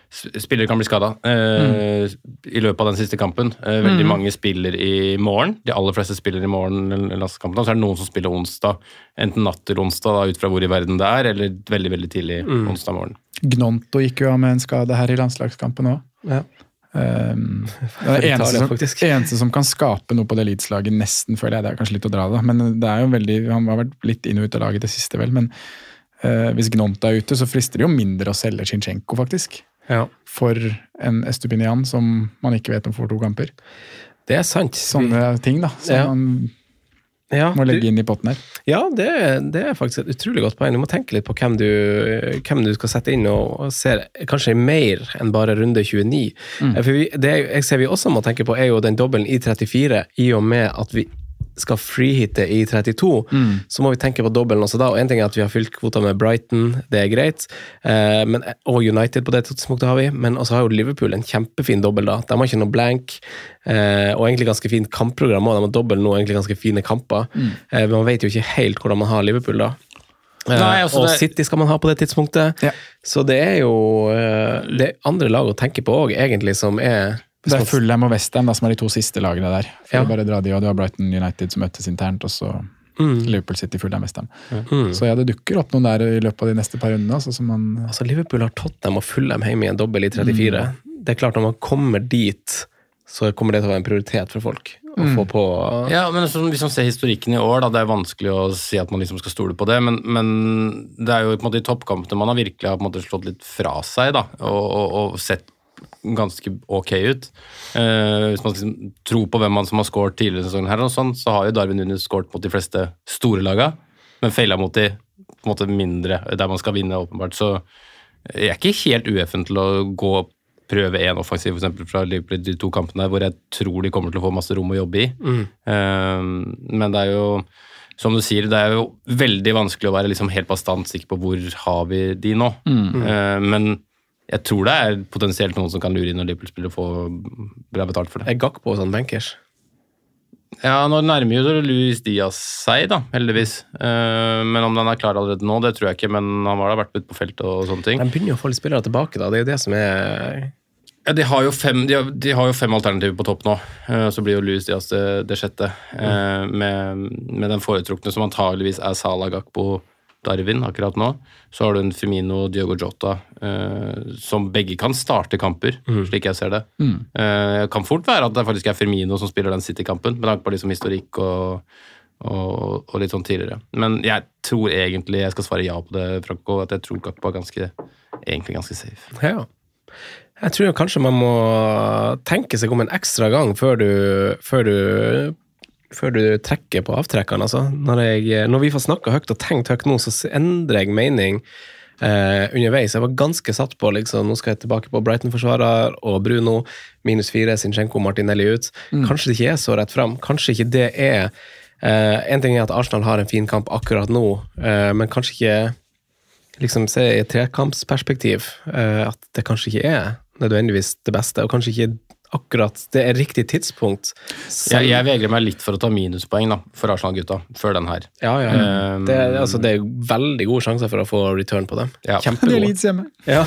spillere kan bli skada eh, i løpet av den siste kampen. Eh, veldig Mm. mange spiller i morgen. De aller fleste spiller i morgen, i landslagskampene, og så er det noen som spiller onsdag. Enten natt til onsdag, da, ut fra hvor i verden det er, eller veldig veldig tidlig Mm. onsdag morgen. Gnonto gikk jo av med en skade her i landslagskampen òg. Ja. Um, det er eneste som, eneste som kan skape noe på det Leeds-laget, nesten, føler jeg. Det er kanskje litt å dra det, men det er jo veldig, han har vært litt inn og ut av laget det siste, vel. Men uh, hvis Gnomt er ute, så frister det jo mindre å selge Chinchenko, faktisk. Ja. For en Estupinian som man ikke vet om får to kamper. Det er sant. Sånne ting da, som Ja. man Ja, må du- legge inn i potten her. Ja, det, det er faktisk et utrolig godt poeng. Du må tenke litt på hvem du, hvem du skal sette inn, og, og se kanskje mer enn bare runde 29. Mm. For vi, det jeg ser vi også må tenke på, er jo den dobbelen i 34, i og med at vi skal freehitte i 32, Mm. så må vi tenke på dobbelen også da. Og en ting er at vi har fylt kvota med Brighton, det er greit, eh, men, og United på det tidspunktet har vi, men også har jo Liverpool en kjempefin dobbel da. De har ikke noe blank, eh, og egentlig ganske fint kampprogram også. De har dobbel nå, egentlig ganske fine kamper. Mm. Eh, men man vet jo ikke helt hvordan man har Liverpool da. Eh, Nei, altså og det- City skal man ha på det tidspunktet. Ja. Så det er jo eh, det er andre lag å tenke på òg, egentlig, som er Det er Fulham og Westham som er de to siste lagene der. For Ja. bare dra de, og Du har Brighton United som møttes internt, og så Liverpool City, Fulham, Westham. Mm. Så ja, det dukker opp noen der i løpet av de neste par rundene. Altså, man, Altså, Liverpool har Tottenham og Fulham hjemme i en dobbel i 34. Det er klart, når man kommer dit, så kommer det til å være en prioritet for folk. Å få på Ja, men så, Hvis man ser historikken i år, da, det er vanskelig å si at man liksom skal stole på det, men, men det er jo på en måte i toppkampene man har virkelig har på en måte slått litt fra seg da, og, og, og sett ganske ok ut. Eh, hvis man liksom tror på hvem man som har scoret tidligere i sesongen, her og sånn, så har jo Darwin Nunes scoret mot de fleste store laga, men feila mot de på en måte mindre, der man skal vinne, åpenbart. Så jeg er ikke helt ueffen til å gå og prøve én offensiv for fra Liverpool de to kampene der, hvor jeg tror de kommer til å få masse rom å jobbe i. Eh, men det er jo som du sier, det er jo veldig vanskelig å være liksom helt bastant sikker på hvor har vi de nå. Eh, men jeg tror det er potensielt noen som kan lure inn når Liverpool-spillere får bra betalt for det. Er Gakpo sånn bankers? Ja, nå nærmer jo Luis Diaz seg, da, heldigvis. Eh, men om den er klar allerede nå, det tror jeg ikke. Men han var da vært ute på feltet og sånne ting. De begynner jo å få litt spillere tilbake, da. Det er jo det som er Ja, de har jo fem, de har, de har jo fem alternativer på topp nå. Eh, Så blir jo Luis Diaz det, det sjette. Mm. Med, med den foretrukne som antageligvis er Salah Gakpo Darwin akkurat nå. Så har du en Firmino og Diogo Jota eh, som begge kan starte kamper, slik jeg ser det. Eh, kan fort være at det faktisk er Firmino som spiller den City-kampen, med tanke på liksom historikk og, og, og litt sånn tidligere. Men jeg tror egentlig jeg skal svare ja på det, Franco, at jeg tror Gakpo er ganske, egentlig ganske safe. Ja. Jeg tror kanskje man må tenke seg om en ekstra gang før du, før du, før du trekker på avtrekkene. Altså. Når, jeg, når vi får snakka høyt og tenkt høyt nå, så endrer jeg mening eh, underveis. Jeg var ganske satt på liksom, nå skal jeg tilbake på Brighton-forsvarer og Bruno. Minus fire, Sinchenko Martinelli ut. Kanskje det ikke er så rett fram. Kanskje ikke det er eh, En ting er at Arsenal har en fin kamp akkurat nå, eh, men kanskje ikke liksom se i et trekampsperspektiv eh, at det kanskje ikke er nødvendigvis det beste, og kanskje ikke akkurat det er riktig tidspunkt. Selv- Jeg, jeg vegrer meg litt for å ta minuspoeng da, for Arsenal-gutta før den her. ja, ja. Um, Det, er- altså, det er veldig gode sjanser for å få return på dem. Ja. det er Kjempegode. Leeds hjemme. Ja.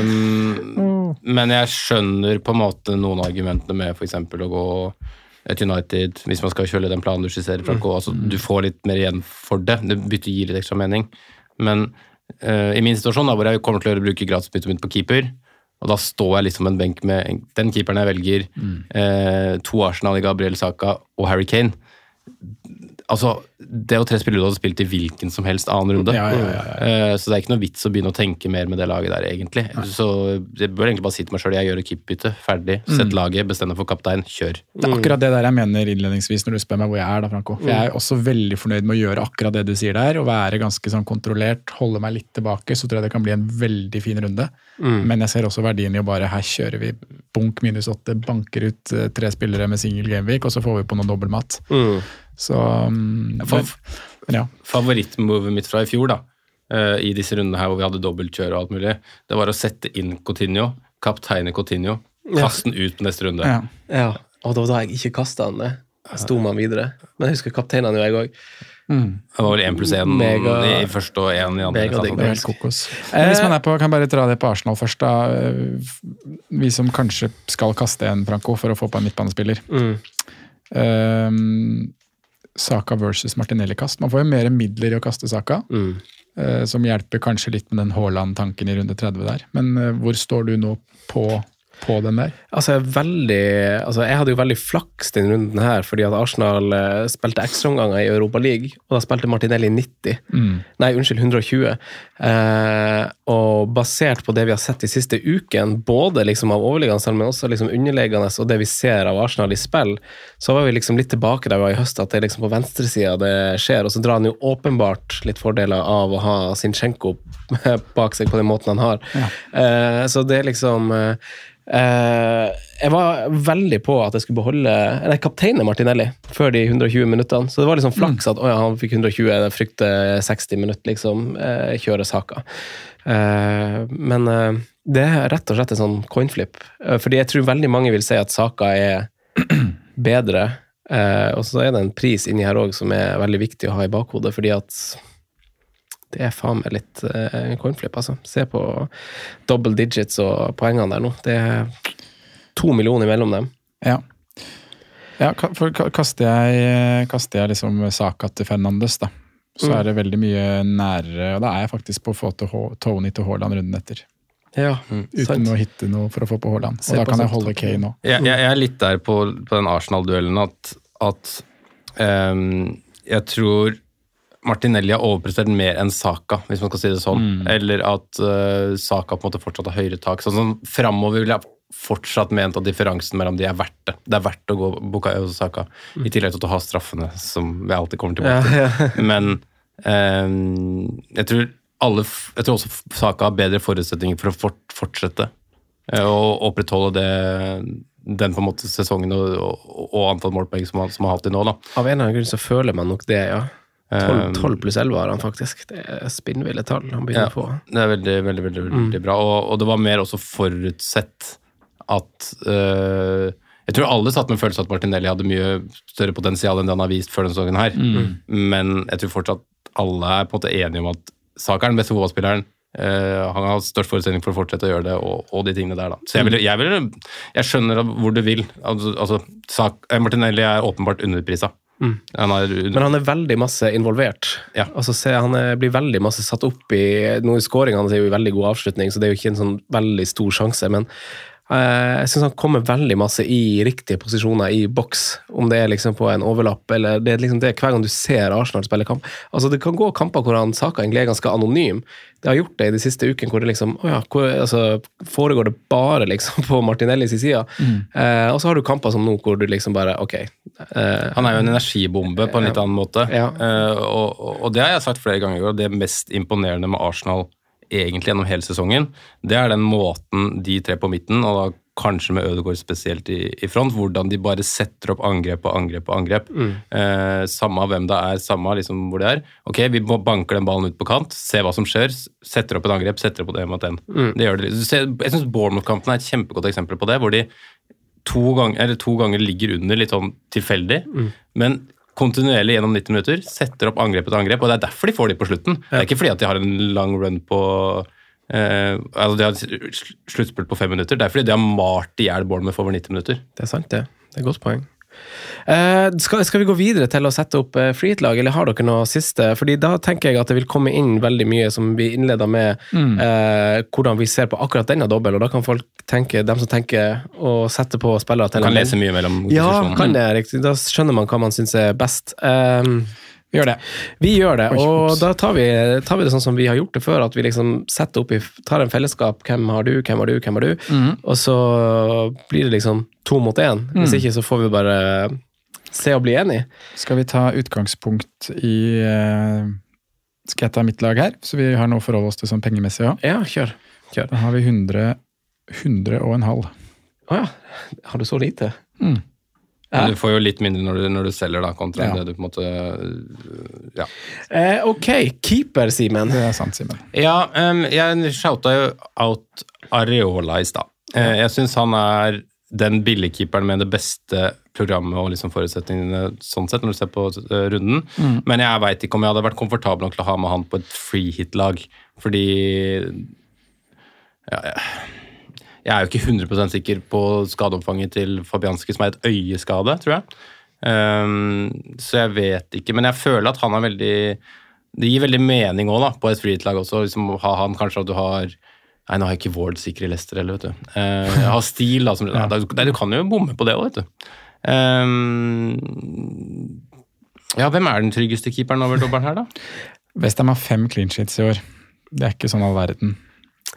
Um, men jeg skjønner på en måte noen av argumentene med f.eks. å gå et United, hvis man skal kjøle den planen du skisserer. Franco, altså, du får litt mer igjen for det. Det bytter gir litt ekstra mening. Men uh, i min situasjon, da, hvor jeg kommer til å bruke gratisbyttet mitt på keeper, og da står jeg liksom en benk med den keeperen jeg velger, eh, to Arsenal i Gabriel Saka og Harry Kane Altså, det er jo tre spillere du hadde spilt i hvilken som helst annen runde. Ja, ja, ja, Eh, Så det er ikke noe vits å begynne å tenke mer med det laget der, egentlig. Så jeg bør egentlig bare si til meg sjøl jeg gjør keeperbytte, ferdig, sett laget, bestem deg for kaptein, kjør. Det er akkurat det der jeg mener innledningsvis når du spør meg hvor jeg er. da, Franco. For Jeg er også veldig fornøyd med å gjøre akkurat det du sier der, og være ganske sånn kontrollert, holde meg litt tilbake. Så tror jeg det kan bli en veldig fin runde. Men jeg ser også verdien i å bare her kjører vi bunk minus åtte, banker ut eh, tre spillere med single gameweek, og så får vi på noe dobbeltmat. Så um, Fav men, ja. Favorittmovet mitt fra i fjor, da, eh, i disse rundene her hvor vi hadde dobbeltkjør og alt mulig, det var å sette inn Coutinho, kapteine Coutinho, kaste den ut på neste runde. Ja. ja. Og det var da jeg ikke kasta han det. Sto man videre. Men jeg husker kapteinene jo, jeg òg. Det var vel én pluss én i første og én i andre. Mega, Det er helt kokos. Men hvis man er på, kan bare dra det på Arsenal først, da. Vi som kanskje skal kaste en Franco for å få på en midtbanespiller. Mm. Um, Saka versus Martinelli-kast. Man får jo mer midler i å kaste Saka, Mm. eh, som hjelper kanskje litt med den Haaland-tanken i runde 30 der. Men eh, hvor står du nå på, på den der? Altså, jeg, er veldig, altså, jeg hadde jo veldig flaks den runden her, fordi at Arsenal eh, spilte ekstraomganger i Europa League, og da spilte Martinelli 90. Nei, unnskyld, 120. Eh, og basert på det vi har sett de siste ukene, både liksom av overliggende men også liksom underliggende, og det vi ser av Arsenal i spill, så var vi liksom litt tilbake der vi var i høst, at det er liksom på venstresida det skjer. Og så drar han jo åpenbart litt fordeler av å ha Sinchenko bak seg på den måten han har. Eh, så det er liksom Eh, jeg var veldig på at jeg skulle beholde Nei, kapteinen Martinelli før de 120 minuttene. Så det var liksom flaks at å ja, han fikk 120, jeg frykter 60 minutter, liksom. Eh, kjøre saka. Eh, men eh, det er rett og slett en sånn coinflip. Eh, fordi jeg tror veldig mange vil si at saka er bedre. Eh, og så er det en pris inni her òg som er veldig viktig å ha i bakhodet, fordi at det er faen meg litt eh, coinflip, altså. Se på double digits og poengene der nå. Det er to millioner mellom dem. Ja. ja for kaster jeg, kaster jeg liksom Saka til Fernandes, da, så Mm. er det veldig mye nærere. Og da er jeg faktisk på å få til Tony til Haaland runden etter. Ja, Uten sant. å hitte noe for å få på Haaland. Og da kan jeg holde Kay nå. Jeg, jeg, jeg er litt der på, på den Arsenal-duellen at, at um, jeg tror Martinelli har overprestert mer enn Saka, hvis man skal si det sånn. Eller at uh, Saka på en måte fortsatt har høyere tak. Sånn som Framover vil jeg fortsatt ment at differensen mellom de er verdt det. Det er verdt å gå Bukayo Saka, i tillegg til å ha straffene, som vi alltid kommer tilbake til. Ja, ja. Men um, jeg tror alle Jeg tror også Saka har bedre forutsetninger for å fort, fortsette og opprettholde det, den på en måte sesongen og, og, og antall målpoeng som man som har hatt til nå. da. Av en eller annen grunn så føler man nok det, ja. 12, Um, 12 pluss 11 har han faktisk. Det er spinnville tall han begynner Ja, å få. det er veldig, veldig, veldig, veldig bra. Og, og det var mer også forutsett at uh, Jeg tror alle satt med følelsen at Martinelli hadde mye større potensial enn det han har vist før denne sesongen her. Men jeg tror fortsatt alle er på en måte enige om at Saka er den beste fotballspilleren. Uh, han har størst forutsetning for å fortsette å gjøre det, og, og de tingene der. da. Så jeg, vil, jeg, vil, jeg skjønner hvor du vil. Altså, altså, Sak, eh, Martinelli er åpenbart underprisa. Han er Men han er veldig masse involvert. Ja. Altså, se, han er, blir veldig masse satt opp i Nå i skåringene er jo en veldig god avslutning, så det er jo ikke en sånn veldig stor sjanse. Men eh, jeg syns han kommer veldig masse i riktige posisjoner i boks. Om det er liksom på en overlapp, eller det er liksom det hver gang du ser Arsenal spille kamp. Altså Det kan gå kamper hvor han Saka egentlig er ganske anonym. Det har gjort det i de siste ukene, hvor det liksom oh ja, hvor, altså, foregår det bare liksom på Martinellis side. Eh, og så har du kamper som nå hvor du liksom bare Ok. Eh, Han er jo en energibombe på en litt annen måte. Ja. Eh, og- og det har jeg sagt flere ganger, og det mest imponerende med Arsenal egentlig gjennom hele sesongen, det er den måten de tre på midten, og da kanskje med Ødegaard spesielt i, i front, hvordan de bare setter opp angrep og angrep og angrep. Eh, samme hvem det er, samme liksom hvor det er. Ok, vi banker den ballen ut på kant, se hva som skjer, setter opp et angrep, setter opp det mot den. Det gjør det. Ser- Jeg syns Bournemouth-kampen er et kjempegodt eksempel på det, hvor de to eller to ganger ligger under litt sånn tilfeldig, men kontinuerlig gjennom 90 minutter setter opp angrep etter angrep, og det er derfor de får de på slutten. Det er ikke fordi at de har en lang run på eh, altså De har sl- sluttspurt på fem minutter, det er fordi de har malt i hjel Bournemouth over 90 minutter. Det er sant, det. Det er et godt poeng. Eh, skal, skal vi gå videre til å sette opp eh, freehit-lag, eller har dere noe siste? Fordi da tenker jeg at det vil komme inn veldig mye som vi innleda med, eh, hvordan vi ser på akkurat denne dobbel, og da kan folk tenke, dem som tenker å sette på spillere til kan lese mye mellom Ja, kan det, riktig. Da skjønner man hva man syns er best. Um, Vi gjør det. vi gjør det, og da tar vi, tar vi det sånn som vi har gjort det før, at vi liksom setter opp i, tar en fellesskap. Hvem har du, hvem har du, hvem har du? Og så blir det liksom to mot én. Hvis ikke så får vi bare se og bli enige. Skal vi ta utgangspunkt i eh, Skal jeg ta mitt lag her, så vi har noe å forholde oss til sånn pengemessig òg? Ja, kjør. kjør. Da har vi 100, 100 og en halv. Å ja. Har du så lite? Men du får jo litt mindre når du, når du selger, da, kontra Ja. det du på en måte øh, Ja. Eh, ok, keeper, Simen. Det er sant, Simen. Ja, um, jeg shouta jo out Areola i stad. Eh, jeg syns han er den billigkeeperen med det beste programmet og liksom forutsetningene sånn sett, når du ser på eh, runden. Mm. Men jeg veit ikke om jeg hadde vært komfortabel nok til å ha med han på et free hit-lag, fordi ja, jeg, jeg er jo ikke 100% sikker på skadeomfanget til Fabianski, som er et øyeskade, tror jeg. Um, så jeg vet ikke, men jeg føler at han er veldig Det gir veldig mening òg, på et hit-lag også. Liksom, ha han kanskje at du har Nei, nå har jeg ikke Ward sikker i Leicester heller, vet du. Uh, jeg har Stil, da. Som, ja. da, du kan jo bomme på det òg, vet du. Um, ja, hvem er den tryggeste keeperen over dobbelen her, da? Westham har fem clean sheets i år. Det er ikke sånn all verden.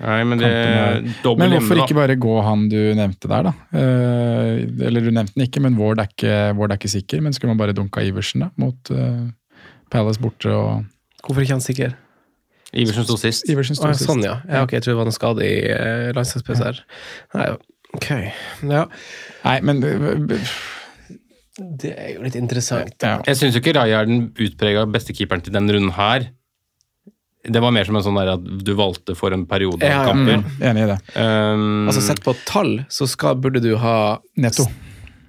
Nei, men det er dobbel Men hvorfor ikke bare gå han du nevnte der, da? Eh, eller du nevnte den ikke, men Ward er ikke, Ward er ikke sikker. Men skulle man bare dunka Iversen da, mot eh, Palace borte og Hvorfor ikke han sikker? Iversen sto sist. Iversen sto ja, sist. sånn, ja. ja. Ok, jeg tror det var en skade i eh, landslagspause her. Nei, ok. Ja. Nei, men eh, Det er jo litt interessant. ja. Jeg syns jo ikke Raja er den utprega beste keeperen til denne runden her. Det var mer som en sånn der at du valgte for en periode av Ja, ja. kamper. Ja, enig i det. Um, Altså Sett på tall, så skal, burde du ha Netto.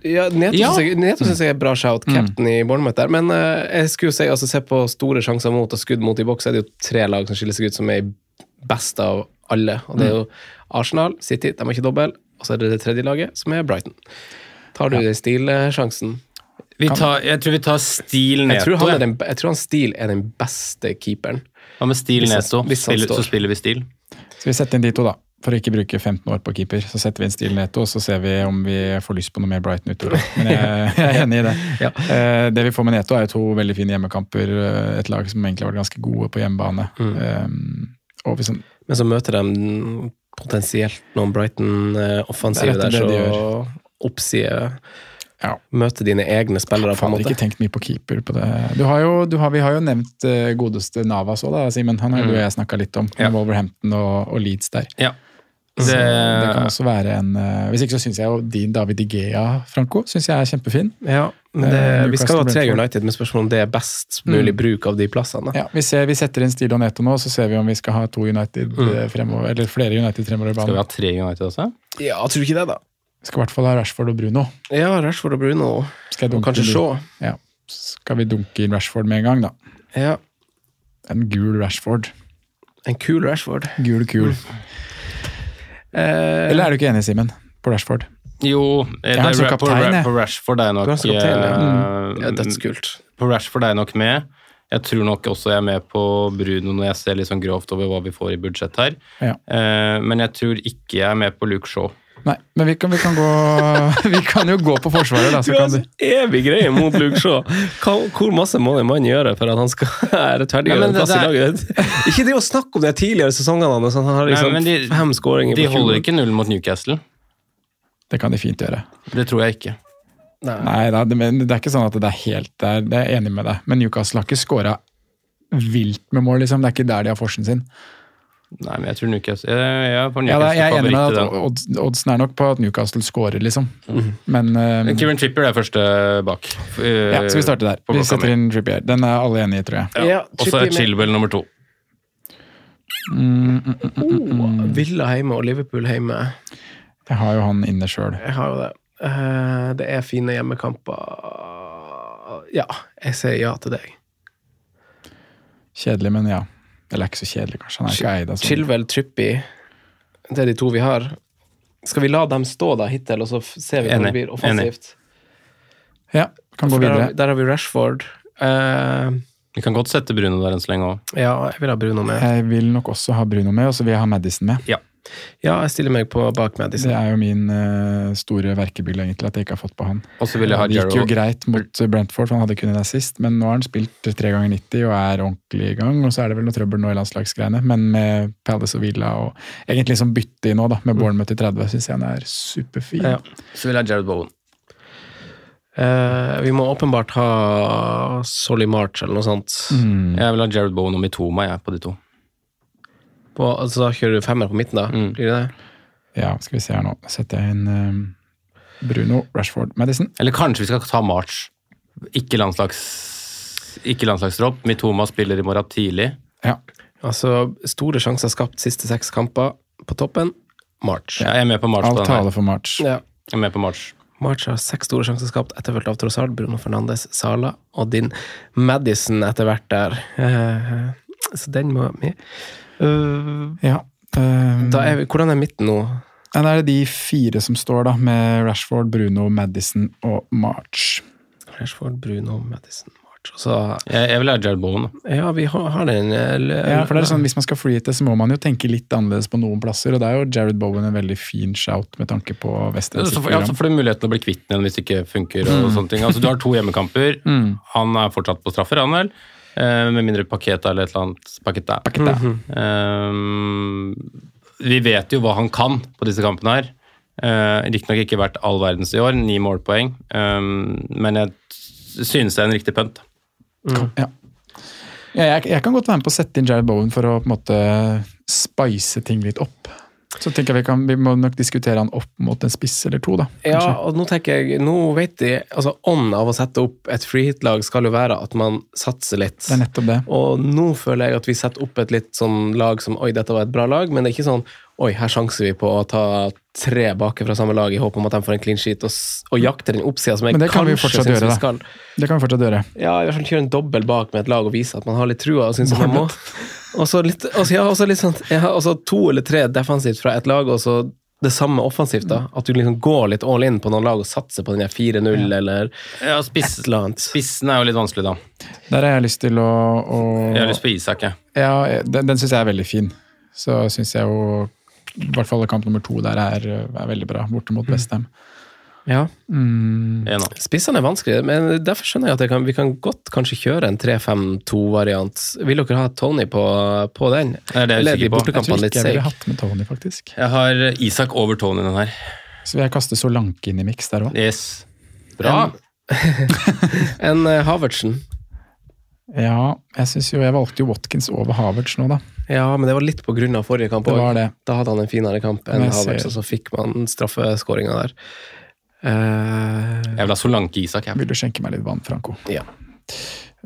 Ja, Neto Ja. syns jeg, Neto er bra shout, captain i Bournemouth der. Men uh, jeg skulle jo si, altså se på store sjanser mot og skudd mot i boks, er det jo tre lag som skiller seg ut som er best av alle. Og det er jo Arsenal, City, de har ikke dobbel, og så er det det tredje laget, som er Brighton. Tar du ja. stilsjansen? vi tar, jeg tror vi tar Stil Jeg tror, han er den, jeg tror han Stil er den beste keeperen. Hva med Stil Neto? Spiller, så spiller vi Stil. Så vi setter inn de to, da? For å ikke bruke 15 år på keeper. Så setter vi inn Stil Neto, og så ser vi om vi får lyst på noe mer Brighton utover. Men jeg, jeg er enig i det. Ja. Eh, det vi får med Neto, er jo to veldig fine hjemmekamper. eh, Et lag som egentlig har vært ganske gode på hjemmebane. Og hvis han, Men så møter de potensielt noen Brighton-offensive er der, så de så oppside Ja. Møte dine egne spillere, på en måte. ikke tenkt mye på keeper på det. Du har jo, du har, vi har jo nevnt eh, godeste Navas òg, Simen. Han har jo du og jeg snakka litt om. Ja. Wolverhampton og, og Leeds der. Ja. Så Det, det kan også være en eh, Hvis ikke så syns jeg jo din David Igea, Franco, synes jeg er kjempefin. Ja, men det, Eh, vi skal ha tre United, men spørsmålet om det er best mulig Mm. bruk av de plassene. Ja, vi, ser, vi setter inn Stilo Neto nå, så ser vi om vi skal ha to United mm. fremover, eller flere United fremover i banen. skal vi ha tre United også? Ja, tror du ikke det, da? Vi skal i hvert fall ha Rashford og Bruno. Ja, Rashford og Bruno. Skal jeg Og kanskje? Shaw. Ja. Skal vi dunke inn Rashford med en gang, da? Ja, En gul Rashford. en kul Rashford. Gul kul. Eh, Eller er du ikke enig, Simen? På Rashford? Jo, eh, Jeg har det er, på, på Rashford er jeg nok som kaptein, ja. Mm. ja, dødskult. På Rashford er jeg nok med. Jeg tror nok også jeg er med på Bruno når jeg ser litt sånn grovt over hva vi får i budsjett her. Ja. Eh, men jeg tror ikke jeg er med på Luke Shaw. Nei, men vi kan, vi kan gå Vi kan jo gå på forsvaret, da. Du har en så du evig greie mot Luke Shaw. Hva, hvor masse må en mann gjøre for at han skal rettferdiggjøre en plass i det- laget? Ikke det å snakke om de tidligere sesongene hans. Han har liksom Nei, de- fem skåringer De holder ikke nullen mot Newcastle. Det kan de fint gjøre. Det tror jeg ikke. Nei. Nei da, det, men det er ikke sånn at det er helt der. Det er jeg enig med deg. Men Newcastle har ikke skåra vilt med mål, liksom. Det er ikke der de har forsen sin. Nei, men jeg tror Newcastle Jeg, jeg er på Ja, da, jeg er enig med at odds, oddsen er nok på at Newcastle scorer, liksom. Men eh, Kieran Tripper er første bak. Uh, ja, skal vi starte der? Vi setter inn Trippier. Den er alle enige i, tror jeg. Ja. Ja, Og så er Chilwell nummer to. Mm, mm, mm, mm, mm. Villa hjemme og Liverpool hjemme. Jeg har jo han inne sjøl. Jeg har jo det. Uh, det er fine hjemmekamper. Ja, jeg sier ja til deg. Kjedelig, men ja. Eller ikke så kjedelig, kanskje. Han er ikke eid av sånn. Chilwell, Trippy, det er de to vi har. Skal vi la dem stå da hittil, og så ser vi hvor det blir offensivt? Ja, kan gå videre. der, har vi- der har vi Rashford. Uh, Vi kan godt sette Bruno der enn så lenge òg. ja, jeg vil ha Bruno med. Jeg vil nok også ha Bruno med, og så vil jeg ha Madison med. Ja, jeg stiller meg på bak Det er jo min uh, store verkebyll, egentlig, at jeg ikke har fått på han. Vil jeg ha Det gikk jo greit mot eh, Brentford, for han hadde kun en assist, men nå har han spilt tre ganger 90 og er ordentlig i gang. Og så er det vel noe trøbbel nå i landslagsgreiene, men med Palace og Villa og egentlig som bytte i nå, da, med Bournemouth i 30, syns jeg han er superfin. Ja. Så vil jeg ha Jared Bowen. Uh, vi må åpenbart ha Solly March eller noe sånt. Mm. Jeg vil ha Jared Bowen og Mitoma jeg, på de to. På, altså, da kjører du femmer på midten, da? Mm. Blir det det? Ja, skal vi se her nå. Setter jeg inn um, Bruno, Rashford, Madison. Eller kanskje vi skal ta March. Ikke landslags... Ikke landslagsdropp. Mitoma spiller i morgen tidlig. Ja. Altså, store sjanser skapt siste seks kamper på toppen. March. Ja, jeg er med på March Alt taler for March. Ja. Jeg er med på March. March har seks store sjanser skapt, etterfulgt av Trossard, Bruno Fernandes, Sala og din Madison etter hvert der. Eh, så den må med. Eh, Ja. Um, da er vi, hvordan er midten nå? ja, Da er det de fire som står, da, med Rashford, Bruno, Madison og March. Rashford, Bruno, Madison, March. Så Jeg, jeg vil ha Jared Bowen. Ja, vi har, har den Ja, for det er sånn, Hvis man skal freehite, så må man jo tenke litt annerledes på noen plasser. og Det er jo Jared Bowen en veldig fin shout med tanke på Vestre Så sitt ja, så program. får du muligheten å bli kvitt den hvis det ikke funker. og sånne ting. Altså, Du har to hjemmekamper. Mm. Han er fortsatt på straffer, han vel? Eh, med mindre Paketa eller et eller annet. Paketa. Eh, vi vet jo hva han kan på disse kampene her. Uh, Riktignok ikke vært all verdens i år, ni målpoeng. Men jeg synes det er en riktig pønt. Ja. Ja, jeg, jeg kan godt være med på å sette inn Jared Bowen for å på en måte spice ting litt opp. Så tenker jeg vi, kan, vi må nok diskutere han opp mot en spiss eller to, da. Ja, og nå tenker jeg, nå vet de, altså Ånden av å sette opp et freehit-lag skal jo være at man satser litt. Det er nettopp det. Og nå føler jeg at vi setter opp et litt sånn lag som Oi, dette var et bra lag, men det er ikke sånn Oi, her sjanser vi på å ta tre bake fra samme lag i håp om at de får en clean sheet, og, og jakter den oppsida som jeg Men det kan vi kanskje syns vi skal. Det kan vi fortsatt gjøre. Ja, i hvert fall kjøre en dobbel bak med et lag og vise at man har litt trua. og syns man må. Og så litt, også, ja, også litt sånn, ja, og så to eller tre defensivt fra et lag, og så det samme offensivt. da, At du liksom går litt all in på noen lag og satser på den 4-0 eller Ja, et eller annet. Spissen er jo litt vanskelig, da. Der har jeg lyst til å, å Jeg har lyst på Isak, jeg. Ja, Den, den syns jeg er veldig fin. Så syns jeg jo i hvert fall kamp nummer to der er, er veldig bra, borte mot Westham. Ja. Mm. Spissene er vanskelig, men derfor skjønner jeg at jeg kan, vi kan godt kanskje kjøre en 3-5-2-variant. Vil dere ha Tony på, på den? Det er det jeg er Eller usikker på. Jeg tror ikke jeg ville hatt med Tony, faktisk. Jeg har Isak over Tony den her. Så vil jeg kaste Solanke inn i miks der òg. Yes. Bra. En uh, Havertsen. Ja, jeg synes jo Jeg valgte jo Watkins over Havertz nå, da. Ja, men det var litt av forrige kamp òg. Da hadde han en finere kamp enn Havertz, og så fikk man straffeskåringa der. Eh, Jeg vil ha Solanke Isak, jeg. Vil du skjenke meg litt vann, Franco? Ja.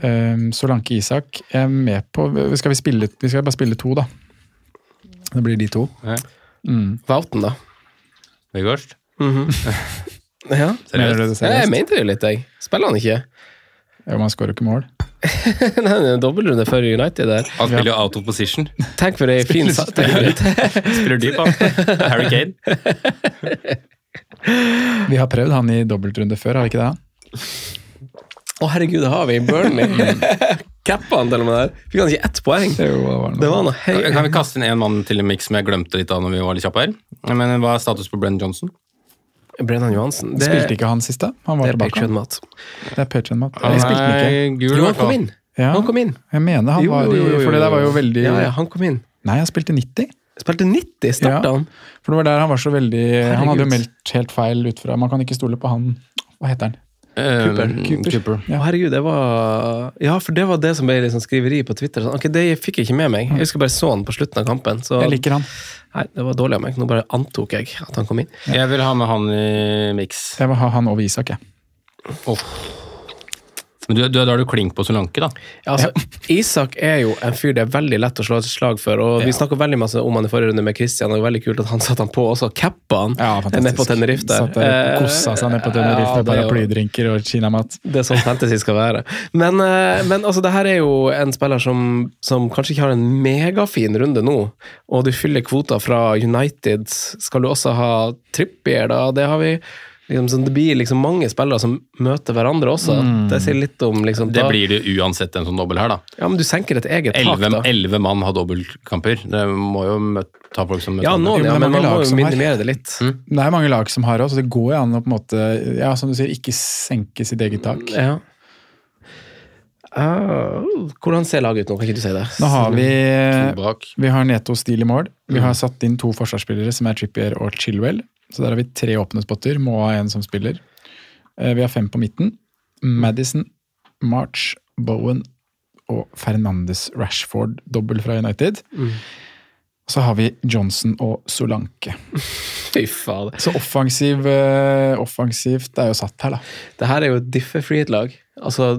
Um, Solanke Isak er med på Skal vi spille Vi skal bare spille to, da. Det blir de to. Ja. Mm. Vauten, da. Mhm. ja. Mener det ja, seriøst? jeg mente det litt, jeg. Spiller han ikke? Jo, man skårer jo ikke mål. Nei, det er en dobbeltrunde for United der. Han spiller jo out of position. Tenk for ei fin satsing. Spiller dyp, han. Harry Kane. Vi har prøvd han i dobbeltrunde før, har vi ikke det? Å, herregud, det har vi! Burnley. Cappa han til og med der. Fikk han ikke ett poeng? Det var Det var noe Kan, hei... kan vi kaste inn en mann til en miks som jeg glemte litt av når vi var litt kjappe her? Men Hva er status på Brenn Johnson? Brennan Johansen. Det, Spilte ikke han siste? Han var det er tilbake. Patreon-mat. Det er Patrion-mat. Han spilte ikke. er gul, Jo, han kom inn! Ja, Han kom inn. jeg mener han Jo, var jo, jo, jo, For det der var jo. veldig Ja, ja, han kom inn. Nei, han spilte 90. Spilte 90, starta Ja. han. For det var der han var så veldig Han hadde jo meldt helt feil ut fra Man kan ikke stole på han Hva heter han? Cooper. Cooper. Cooper. Ja. Herregud, det var Ja, for det var det som ble liksom skriveri på Twitter. Sånn, ok, Det fikk jeg ikke med meg. Jeg husker bare så han på slutten av kampen. Så Jeg liker han. nei, det var dårlig av meg. Nå bare antok jeg at han kom inn. Jeg vil ha med han i miks. Jeg vil ha han over Isak, jeg. Men du, du, da har du klink på Solanke, da. Ja, altså, Isak er jo en fyr det er veldig lett å slå et slag for. og Vi snakka veldig masse om han i forrige runde med Christian, og det var veldig kult at han satte han på også. Cappa han Ja, nede på Tenerife der. Og kosa seg ned på Tenerife Ja, med det er paraplydrinker og kinamat. Det er sånn fantasy skal være. Men, eh, men altså, det her er jo en spiller som, som kanskje ikke har en megafin runde nå, og du fyller kvota fra United. Skal du også ha Trippier, da? Det har vi liksom, Det blir liksom mange spillere som møter hverandre også. Det sier litt om liksom, Det da- blir det uansett en sånn dobbel her, da. Ja, men du senker et eget tak, da. elleve mann har dobbeltkamper. Det må jo møte, ta folk som møter Ja, nå noen, ja, men det man må lag jo minimere det litt. Det er mange lag som har det, så det går jo an å på en måte ja, som du sier, ikke senke sitt eget tak. Ja. Uh, hvordan ser laget ut nå? Kan ikke du si det? Nå har vi Vi har Neto Stil i mål. Vi har satt inn to forsvarsspillere, som er Trippier og Chilwell. Så der har vi tre åpne spotter. Må ha en som spiller. Eh, Vi har fem på midten. Madison, March, Bowen og Fernandes Rashford, dobbel fra United. Så har vi Johnson og Solanke. Fy faen. Så offensiv, eh, offensivt er jo satt her, da. Det her er jo et diffe-free-lag. Altså,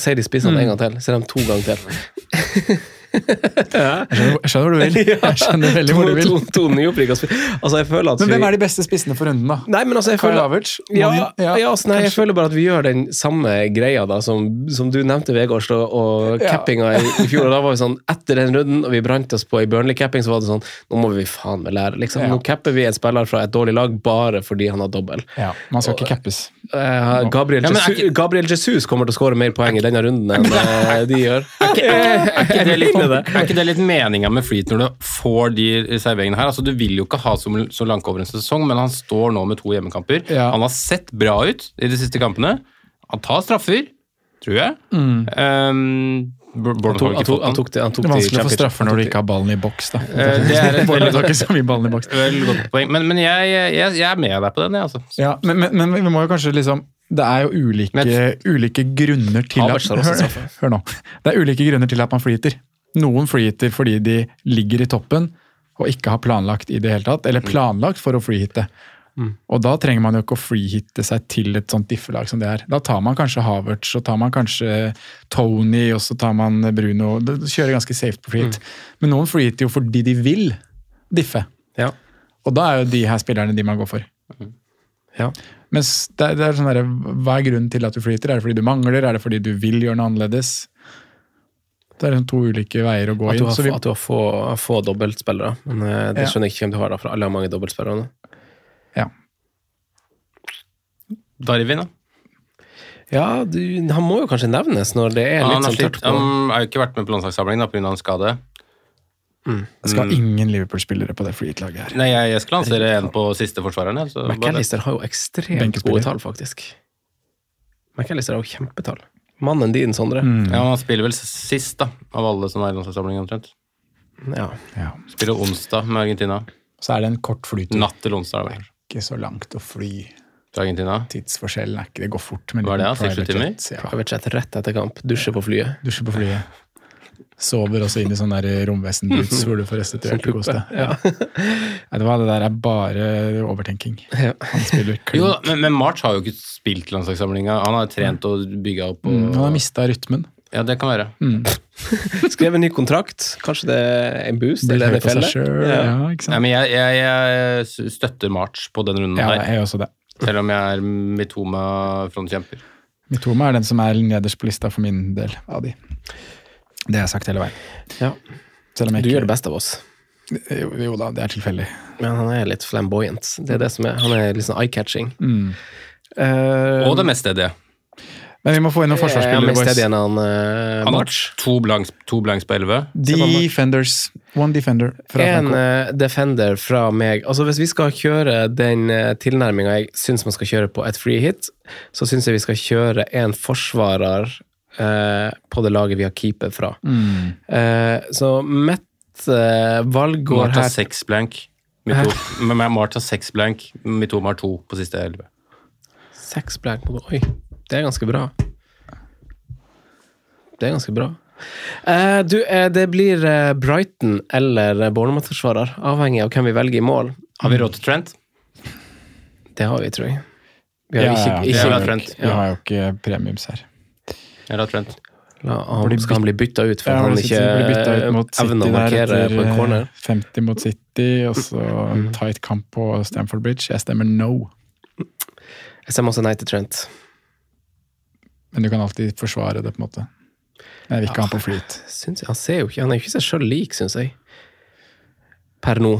sier de spissene en gang til, så er de to ganger til. Jeg skjønner, jeg skjønner hvor du vil. Jeg skjønner veldig hvor du vil. To, to, to nyopprykka. Altså, jeg føler at Men hvem er de beste spissene for runden, da? Nei, men altså, jeg Kyle føler Havertz? Ja, ja, ja, altså, nei, jeg føler bare at vi gjør den samme greia da, som, som du nevnte, Vegårs, og, og Ja. cappinga i, i fjor. og da var vi sånn, Etter den runden, og vi brant oss på i Burnley-capping, så var det sånn Nå må vi faen meg lære. liksom. Ja. Nå capper vi en spiller fra et dårlig lag bare fordi han har dobbel. Ja, man skal ikke cappes. Uh, Gabriel, Ja, men Jesus, Gabriel Jesus kommer til å skåre mer poeng i denne runden enn uh, de gjør. Er ikke, er, ikke det litt, mener det. er ikke det litt meninga med Fleet når du får de serveringene her? Altså, Du vil jo ikke ha så, så langt over en sesong, men han står nå med to hjemmekamper. Ja. Han har sett bra ut i de siste kampene. Han tar straffer, tror jeg. Um, Han tok, han tok, han tok, det- han tok Det er vanskelig å få straffer når du ikke har ballen i boks, da. Eh, det er et veldig ikke så mye ballen i boks. Godt poeng. Men, men jeg, jeg, jeg er med deg på den, jeg, altså. Ja, men, men, men vi må jo kanskje liksom Det er jo ulike, ulike grunner til at hør, hør nå. Det er ulike grunner til at man flyter. Noen flyter fordi de ligger i toppen og ikke har planlagt i det hele tatt, eller planlagt for å freehitte. Og da trenger man jo ikke å freehitte seg til et sånt diffelag som det er. Da tar man kanskje Havertz, og tar man kanskje Tony, og så tar man Bruno. Det kjører ganske safe på freehit. Men noen freehitter jo fordi de vil diffe. Ja. Og da er jo de her spillerne de man går for. Ja. Mens det, det er sånn der, Hva er grunnen til at du freehitter? Er det fordi du mangler? Er det fordi du vil gjøre noe annerledes? Det er liksom to ulike veier å gå At du inn. har, vi, at du har få, få dobbeltspillere. Men eh, det skjønner jeg ikke hvem du har, da, for alle har mange dobbeltspillere. nå. ja. Darwin, da. Ja, du, han må jo kanskje nevnes når det er Han, litt sånn tørt på. han har jo ikke vært med på landslagssamlingen pga. en skade. Det skal ingen Liverpool-spillere på det Freet-laget her. Nei, jeg, jeg skal lansere en på siste forsvareren. jeg, McAllister har jo ekstremt gode tall, faktisk. McAllister har jo kjempetall. Mannen din, Sondre. Mm. Ja, Han spiller vel sist, da, av alle som er i landslagssamlingen omtrent. Ja. Ja. Spiller onsdag med Argentina. Så er det en kort flytur. Natt til onsdag. det er Ikke så langt å fly. Til Argentina. Tidsforskjellen er ikke Det går fort. Men Hva er det, da? Seks, sju private timer? Ja. Private jet rett etter kamp. Dusje på flyet. Dusje på flyet. Sover også inn i sånn romvesen-boots hvor du får restituert og kost deg. Ja. Det, var, det der er bare overtenking. Han spiller Jo, men, men March har jo ikke spilt landslagssamlinga. Han har trent og bygga opp. Og, Mm, han har mista rytmen. Ja, det kan være. Skrev en ny kontrakt. Kanskje det er en boost eller det felle? Ja. Ja, ikke Ja, men jeg, jeg, jeg støtter March på den runden Ja, der. jeg også det. selv om jeg er Mitoma-frontkjemper. Mitoma er den som er nederst på lista for min del av de. Det har jeg sagt hele veien. Ja. Selv om jeg Du ikke gjør det beste av oss. Jo, jo da, det er tilfeldig. Men han er litt flamboyant. Det er det som er, han er litt sånn eye-catching. Mm. Uh, Og det meste er det. Men vi må få inn noen han forsvarsspillere, stedig boys. enn han uh, Han har March? to blanks, to blanks på 11. Defenders. One defender fra En Franco. eh, defender fra meg. Altså Hvis vi skal kjøre den uh, tilnærminga jeg syns man skal kjøre på et free hit, så syns jeg vi skal kjøre en forsvarer eh, på det laget vi har keeper fra. Mm. Eh, så mitt valg går Mart har her seks blank. Mito- Men har seks blank. Mitoma har to på siste 11. Seks blank mot Oi, det er ganske bra. Det er ganske bra. Eh, du, eh, det blir eh, Brighton eller Bournemouth-forsvarer, avhengig av hvem vi velger i mål. Har vi råd til Trent? Det har vi, tror jeg. Vi har Ja, ikke, ja, ikke, ja. Trent. Vi har jo ikke premiums her. Ha Trent. La, han, skal han bli bytta ut for Ja, han ikke evner å markere på en eh, corner? 50 mot City, og så Mm. tight kamp på Stamford Bridge. Jeg stemmer no, Jeg stemmer også nei til Trent. men du kan alltid forsvare det, på en måte. Jeg vil ikke ha han på flyt. Synes jeg, han ser jo ikke Han er jo ikke seg sjøl lik, syns jeg. Per nå.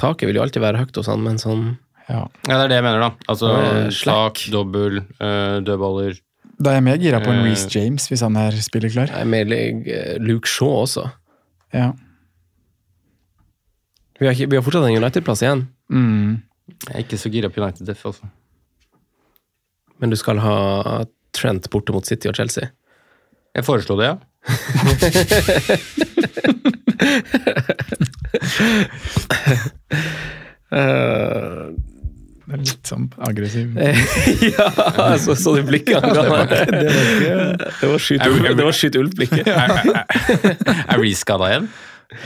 Taket vil jo alltid være høyt hos han, men sånn Ja. Ja, det er det jeg mener, da. Altså slakk, dobbel, eh, dødballer. Da er jeg mer gira på en Eh. Reece James, hvis han er spillerklar. Jeg er mer eh, Luke Shaw også. Ja. Vi har, ikke, vi har fortsatt en United-plass igjen, Mm. Jeg er ikke så gira på United Def, altså. men du skal ha Trent borte mot City og Chelsea. Jeg foreslo det, ja. Eh, Det er litt sånn aggressiv. ja, så, så de blikket han ga. Det var skyt det var skyt ulv-blikket. Er, vi Reece skada igjen?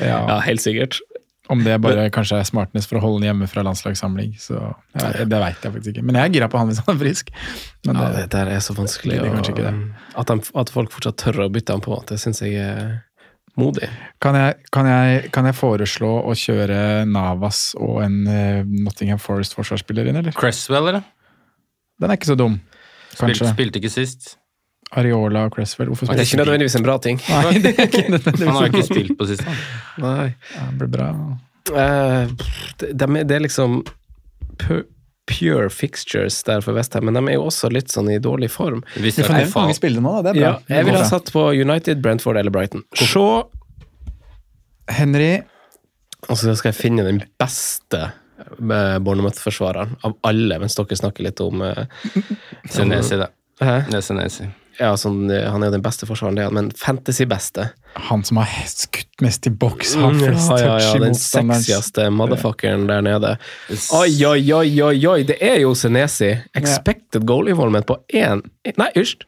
Ja. Ja, helt sikkert. Om det bare kanskje er smartness for å holde den hjemme fra landslagssamling, så ja, det veit jeg faktisk ikke. Men jeg er gira på han hvis han er frisk. Men Ja, det, det der er så vanskelig. Det er og, ikke det. At, de, at folk fortsatt tør å bytte han på, det syns jeg er Modig. Kan jeg, kan, jeg, kan jeg foreslå å kjøre Navas og en eh, Nottingham Forest-forsvarsspiller inn, eller? Cresswell, eller? Den er ikke så dum, Spilte, kanskje. spilte ikke sist. Areola og Cresswell. Hvorfor Det er ikke spilte nødvendigvis en bra ting. Nei, det er ikke Han har jo ikke spilt på sist. han. Nei. Ja, det blir bra. Uh, det, de det er liksom pure fixtures der for Westham, men de er jo også litt sånn i dårlig form. Hvis Vi får nevnt mange spillere nå, da. Det er Ja, jeg ville ha bra. satt på United, Brentford eller Brighton. Shaw Henry Og så skal jeg finne den beste eh, Bournemouth-forsvareren av alle, mens dere snakker litt om eh, Senesi? Det er Senesi. Ja, sånn, eh, Han er jo den beste forsvareren, det er han, men fantasy-beste. Han som har skutt mest i boks, har flest Ja, ja, ja, ja, i den sexieste motherfuckeren der nede. Oi, oi, oi, oi, oi! Det er jo Senesi. Expected goal involvement på én Nei, hysj!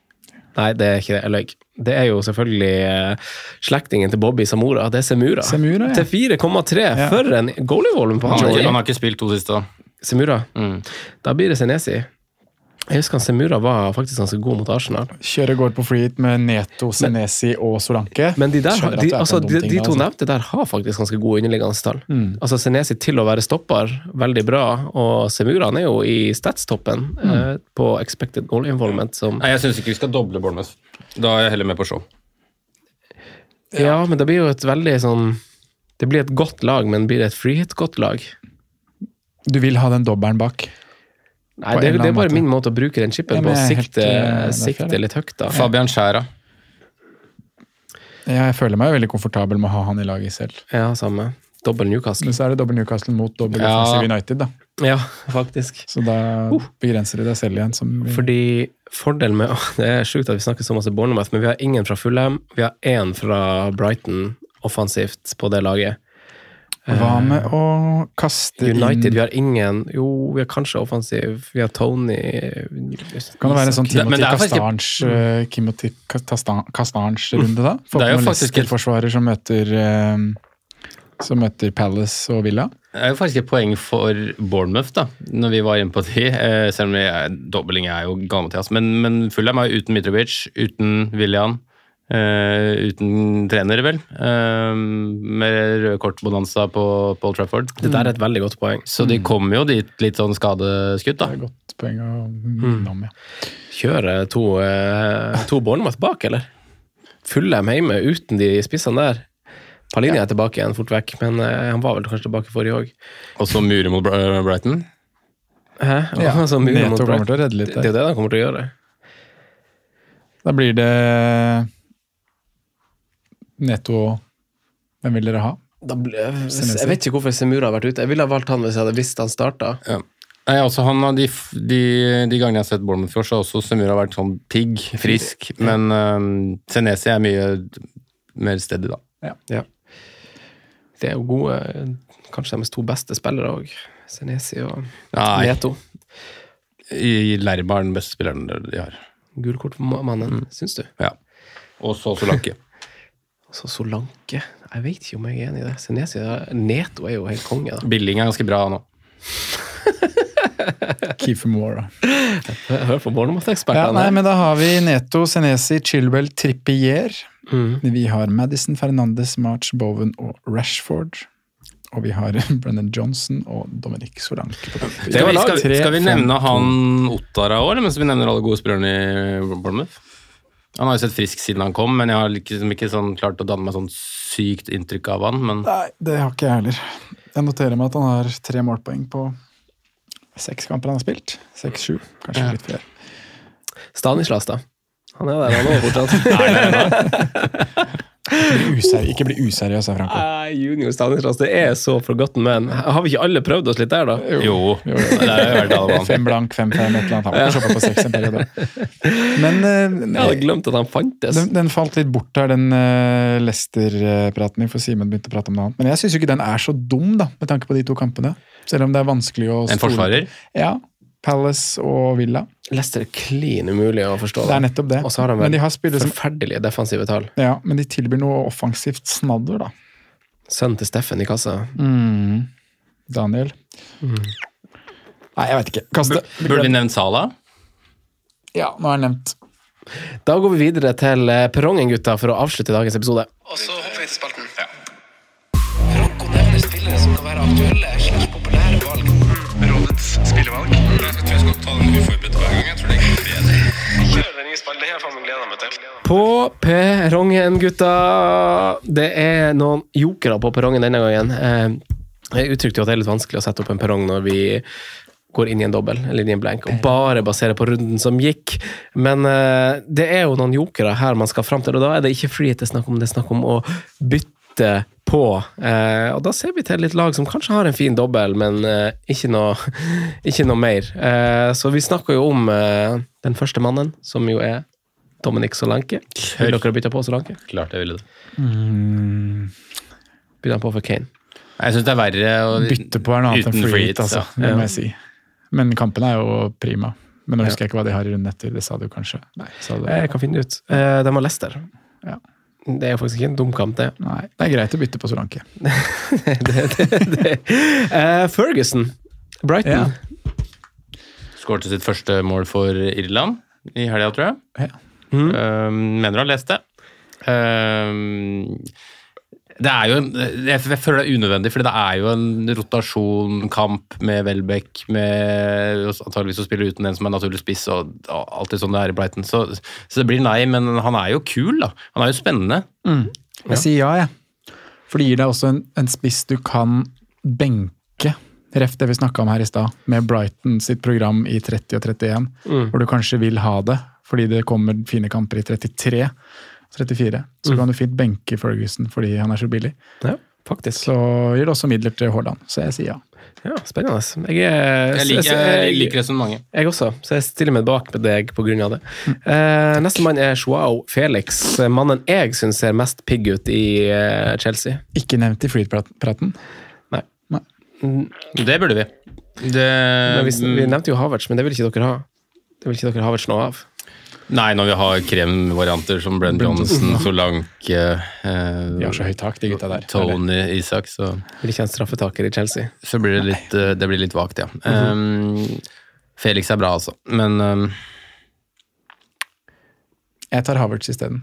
Nei, det er ikke det. Jeg løy. Det er jo selvfølgelig eh, slektningen til Bobby Samora. Det er Semura. Semura, ja. Til 4,3. Ja. For en goal involvement på Han har, han han! har ikke spilt to siste. da. Semura. Mm. Da blir det Senesi. Jeg husker Semura var faktisk ganske god mot Arsenal. Kjøre går på free hit med Neto, Senesi og Solanke. Men de, der, de, altså, de, de to altså. nevnte der har faktisk ganske gode underliggende tall. Mm. Altså Senesi til å være stopper, veldig bra, og Semura han er jo i statstoppen Mm. eh, på expected goal involvement. Som, Nei, jeg syns ikke vi skal doble Bournemouth. Da er jeg heller med på show. ja. men det blir jo et veldig sånn Det blir et godt lag, men blir det et freehit-godt lag? Du vil ha den dobbelen bak. Nei, det, det er bare måte. min måte å bruke den chipen på. helt, Sikte, eh, sikte litt høyt, da. Fabian Skjæra. Jeg føler meg veldig komfortabel med å ha han i laget selv. Ja, samme. Dobbel Newcastle. Men så er det dobbel Newcastle mot dobbel Ja. United, da. Ja, faktisk. Så da begrenser du deg selv igjen. Som Fordi fordelen med Det er sjukt at vi snakker så masse Bournemouth, men vi har ingen fra Fulham. Vi har én fra Brighton offensivt på det laget. Hva med å kaste United, vi har ingen Jo, vi har kanskje offensiv. Vi har Tony Kan det være en sånn Timothy det er faktisk- Castange-runde, da? Er Leicester-forsvarer som møter eh, Som møter Palace og Villa. Det er jo faktisk et poeng for Bournemouth, da, når vi var inne på de. Eh, selv om vi er, dobling er jo gammelt, men, men Fulham er jo uten Mitrovic, uten William, eh, uten trener, vel. Uh, med røde kort-bonanza på Paul Trafford. Det der er et veldig godt poeng. Så de kommer jo dit litt sånn skadeskutt, da. Det er godt poeng å minne om, ja. Kjøre to, uh, to Bournemouth bak, eller? Fulham hjemme uten de spissene der. Palinja er tilbake igjen fort vekk, men uh, han var vel kanskje tilbake forrige òg. Og så mure mot Brighton. Hæ? Ja, Altså, Mure mot Brighton. Det er jo det de kommer til å gjøre. Da blir det Neto Hvem vil dere ha? Da ble, jeg vet ikke hvorfor Semura har vært ute. Jeg ville ha valgt han hvis jeg hadde visst han starta. Ja. Nei, altså han har de, de, de gangene jeg har sett Bournemouth før, så har også Semura vært sånn pigg, frisk. Men um, Senesi er mye mer stedig, da. Ja. Det er jo gode Kanskje deres to beste spillere òg. Senesi og Nei, Neto. i er den beste spilleren de har. Gulkortmannen, syns du? Ja. Og så Solanke. Så Solanke Jeg vet ikke om jeg er enig i det. Senesi Neto er jo helt konge, da. Billing er ganske bra nå. Keefer Moore, da. Hør på Ja, Bournemouth-ekspertene. nei, men da har vi Neto, Senesi, Chilwell, Trippier. Mm. Vi har Madison, Fernandes, March, Bowen og Rashford. Og vi har Brennan Johnson og Dominic Solanke. Skal vi, skal, Tre, skal vi nevne han Ottara òg, mens vi nevner alle gode spillerne i Bournemouth? Han har jo sett frisk siden han kom, men jeg har liksom ikke sånn klart å danne meg sånn sykt inntrykk av han. Men Nei, det har ikke jeg heller. Jeg noterer meg at han har tre målpoeng på seks kamper han har spilt. Seks-sju, kanskje Ja. litt flere. Stanislas, da. Han er der, han òg, fortsatt. Ikke bli useriøs, sa Franco. Uh, Junior Stanislas, det er så forgotten man. Har vi ikke alle prøvd oss litt der, da? jo, det jo jeg om. Fem blank, fem fem, et eller annet. Han oppe på seks en periode. Men Jeg eh, hadde glemt at han fantes. den, den falt litt bort der, den uh, Lester-praten din, for Simen begynte å prate om noe annet. Men jeg syns jo ikke den er så dum, da, med tanke på de to kampene. Selv om det er vanskelig å En forsvarer? Ja. Palace og Villa. Leicester er klin umulig å forstå. Det er nettopp det. Og så har de Men vel de har forferdelige defensive tall. Ja, men de tilbyr noe offensivt snadder, da. Sønnen til Steffen i kassa. Mm. Daniel. Nei, jeg vet ikke. Kaste. Burde vi nevnt Sala? Ja, nå har jeg nevnt Da går vi videre til eh, perrongen, gutta, for å avslutte dagens episode. Og så hopper vi til spalten. Franco nevner spillere som kan være aktuelle På perrongen, gutta. Det er noen jokere på perrongen denne gangen. Eh, Jeg uttrykte jo at det er litt vanskelig å sette opp en perrong når vi går inn i en dobbel eller inn i en blank, og bare basere på runden som gikk. Men eh, det er jo noen jokere her man skal fram til, og da er det ikke free det er snakk om, det er snakk om å bytte på. Eh, og da ser vi til litt lag som kanskje har en fin dobbel, men eh, ikke, noe, ikke noe mer. Eh, så vi snakker jo om eh, den første mannen, som jo er Dominic Solanke. Vil dere bytte på Solanke? Klart jeg ville det. Bytte han på for Kane. Jeg syns det er verre å Bytte på en annen enn free hit, altså. Det må Ja. jeg si. Men kampen er jo prima. Men nå Ja. husker jeg ikke hva de har i runden etter. Det sa du kanskje? Nei, sa du det? Jeg kan finne ut. Eh, de har Leicester. Ja. Det er faktisk ikke en dum kamp, det. Nei, det er greit å bytte på Solanke. det, det, det. Uh, Ferguson. Brighton. Skårte sitt første mål for Irland i helga, tror jeg. Ja. Mm. Uh, mener du har lest det. Um, det er jo en, jeg, jeg føler det er unødvendig, for det er jo en rotasjonkamp med Welbeck, med antageligvis å spille uten en som er naturlig spiss, og, og alltid sånn det er i Brighton. Så, så det blir nei, men han er jo kul, da. Han er jo spennende. Jeg sier ja, jeg. For det gir deg også en, en spiss du kan benke. Ref det vi snakka om her i stad, med Brighton sitt program i 30 og 31. Mm. Hvor du kanskje vil ha det, fordi det kommer fine kamper i 33 og 34. Så Mm. kan du fint benke Ferguson fordi han er så billig. Ja, faktisk. Så gir det også midler til Haaland, så jeg sier ja. Ja, spennende. Jeg, er, Jeg liker, jeg liker resonnementet. Jeg også, så jeg stiller meg bak med deg av det. Eh, neste mann er Joao Felix, mannen jeg syns ser mest pigg ut i eh, Chelsea. Ikke nevnt i Freed-praten. Nei. Nei. Det burde vi. Det, vi, vi nevnte jo Havertz, men det vil ikke dere ha. Det vil ikke dere Havertz noe av. Nei, når vi har kremvarianter som Brent Johnson, Solanke eh, De har så høyt tak, de gutta der. Tony Isak, så, Vil ikke ha en straffetaker i Chelsea. så blir det litt, eh, det blir litt vagt, ja. Um, Felix er bra, altså. Men um, Jeg tar Havertz isteden.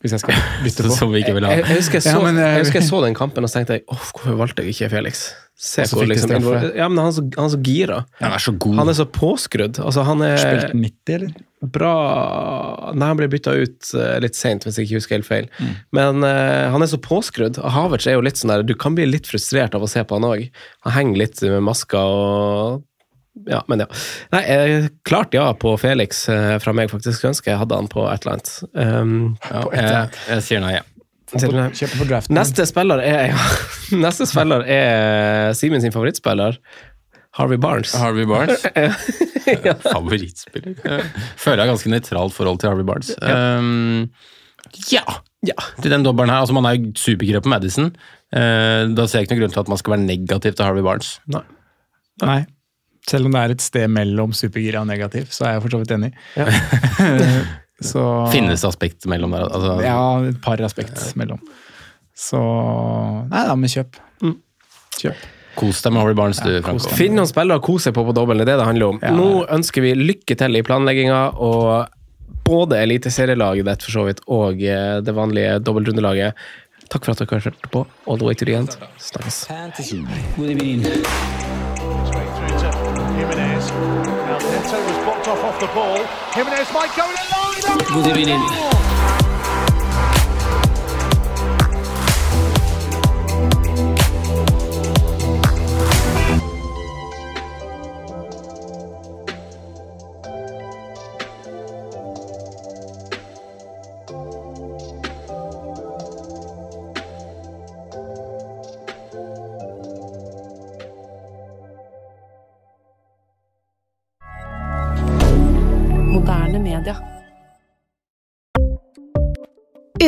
Hvis jeg skal bytte på. som vi ikke vil ha. Jeg, jeg, husker jeg, så, jeg- husker jeg så den kampen og så tenkte jeg, hvorfor valgte jeg ikke Felix? Se hvor liksom, ja, men han er så, han er så gira. Han er så god. Han er så påskrudd. Altså, han er Spilt 90, eller? bra Nei, han ble bytta ut eh, litt seint, hvis jeg ikke husker helt feil. Men uh, han er så påskrudd. Og Havertz er jo litt sånn der Du kan bli litt frustrert av å se på han òg. Han henger litt med maska og Ja, men ja. Nei, eh, klart ja på Felix eh, fra meg, faktisk. Skulle ønske jeg hadde han på et eller annet. Um, ja, jeg, jeg sier nei, ja. Sier? Kjøpe på draften. Neste spiller er ja, Neste spiller er Simen sin favorittspiller. Harvey Barnes. Harvey Barnes. ja. Favorittspiller. Føler jeg har ganske nøytralt forhold til Harvey Barnes. Um, ja. ja. Til den dobbelen her. Altså, man er jo supergira på Madison. Uh, da ser jeg ikke noen grunn til at man skal være negativ til Harvey Barnes. Nei. Nei. Selv om det er et sted mellom supergira og negativ, så er jeg for så vidt enig. Ja. så, Finnes det aspekt mellom der? Altså, Ja, et par aspekt mellom. Så Nei da, men kjøp. Kjøp. Kos deg med Horry Barnes, du, Ja, Franco. Finn noen spillere å kose seg på på dobbel, det er det det handler om. Ja. Nå ønsker vi lykke til i planlegginga, og både eliteserielaget ditt for så vidt og eh, det vanlige dobbeltrundelaget. Takk for at dere hørte på all the way to the end. Snakkes. Jimenez. Now Neto was blocked off off the ball. Jimenez might go in a line. Good.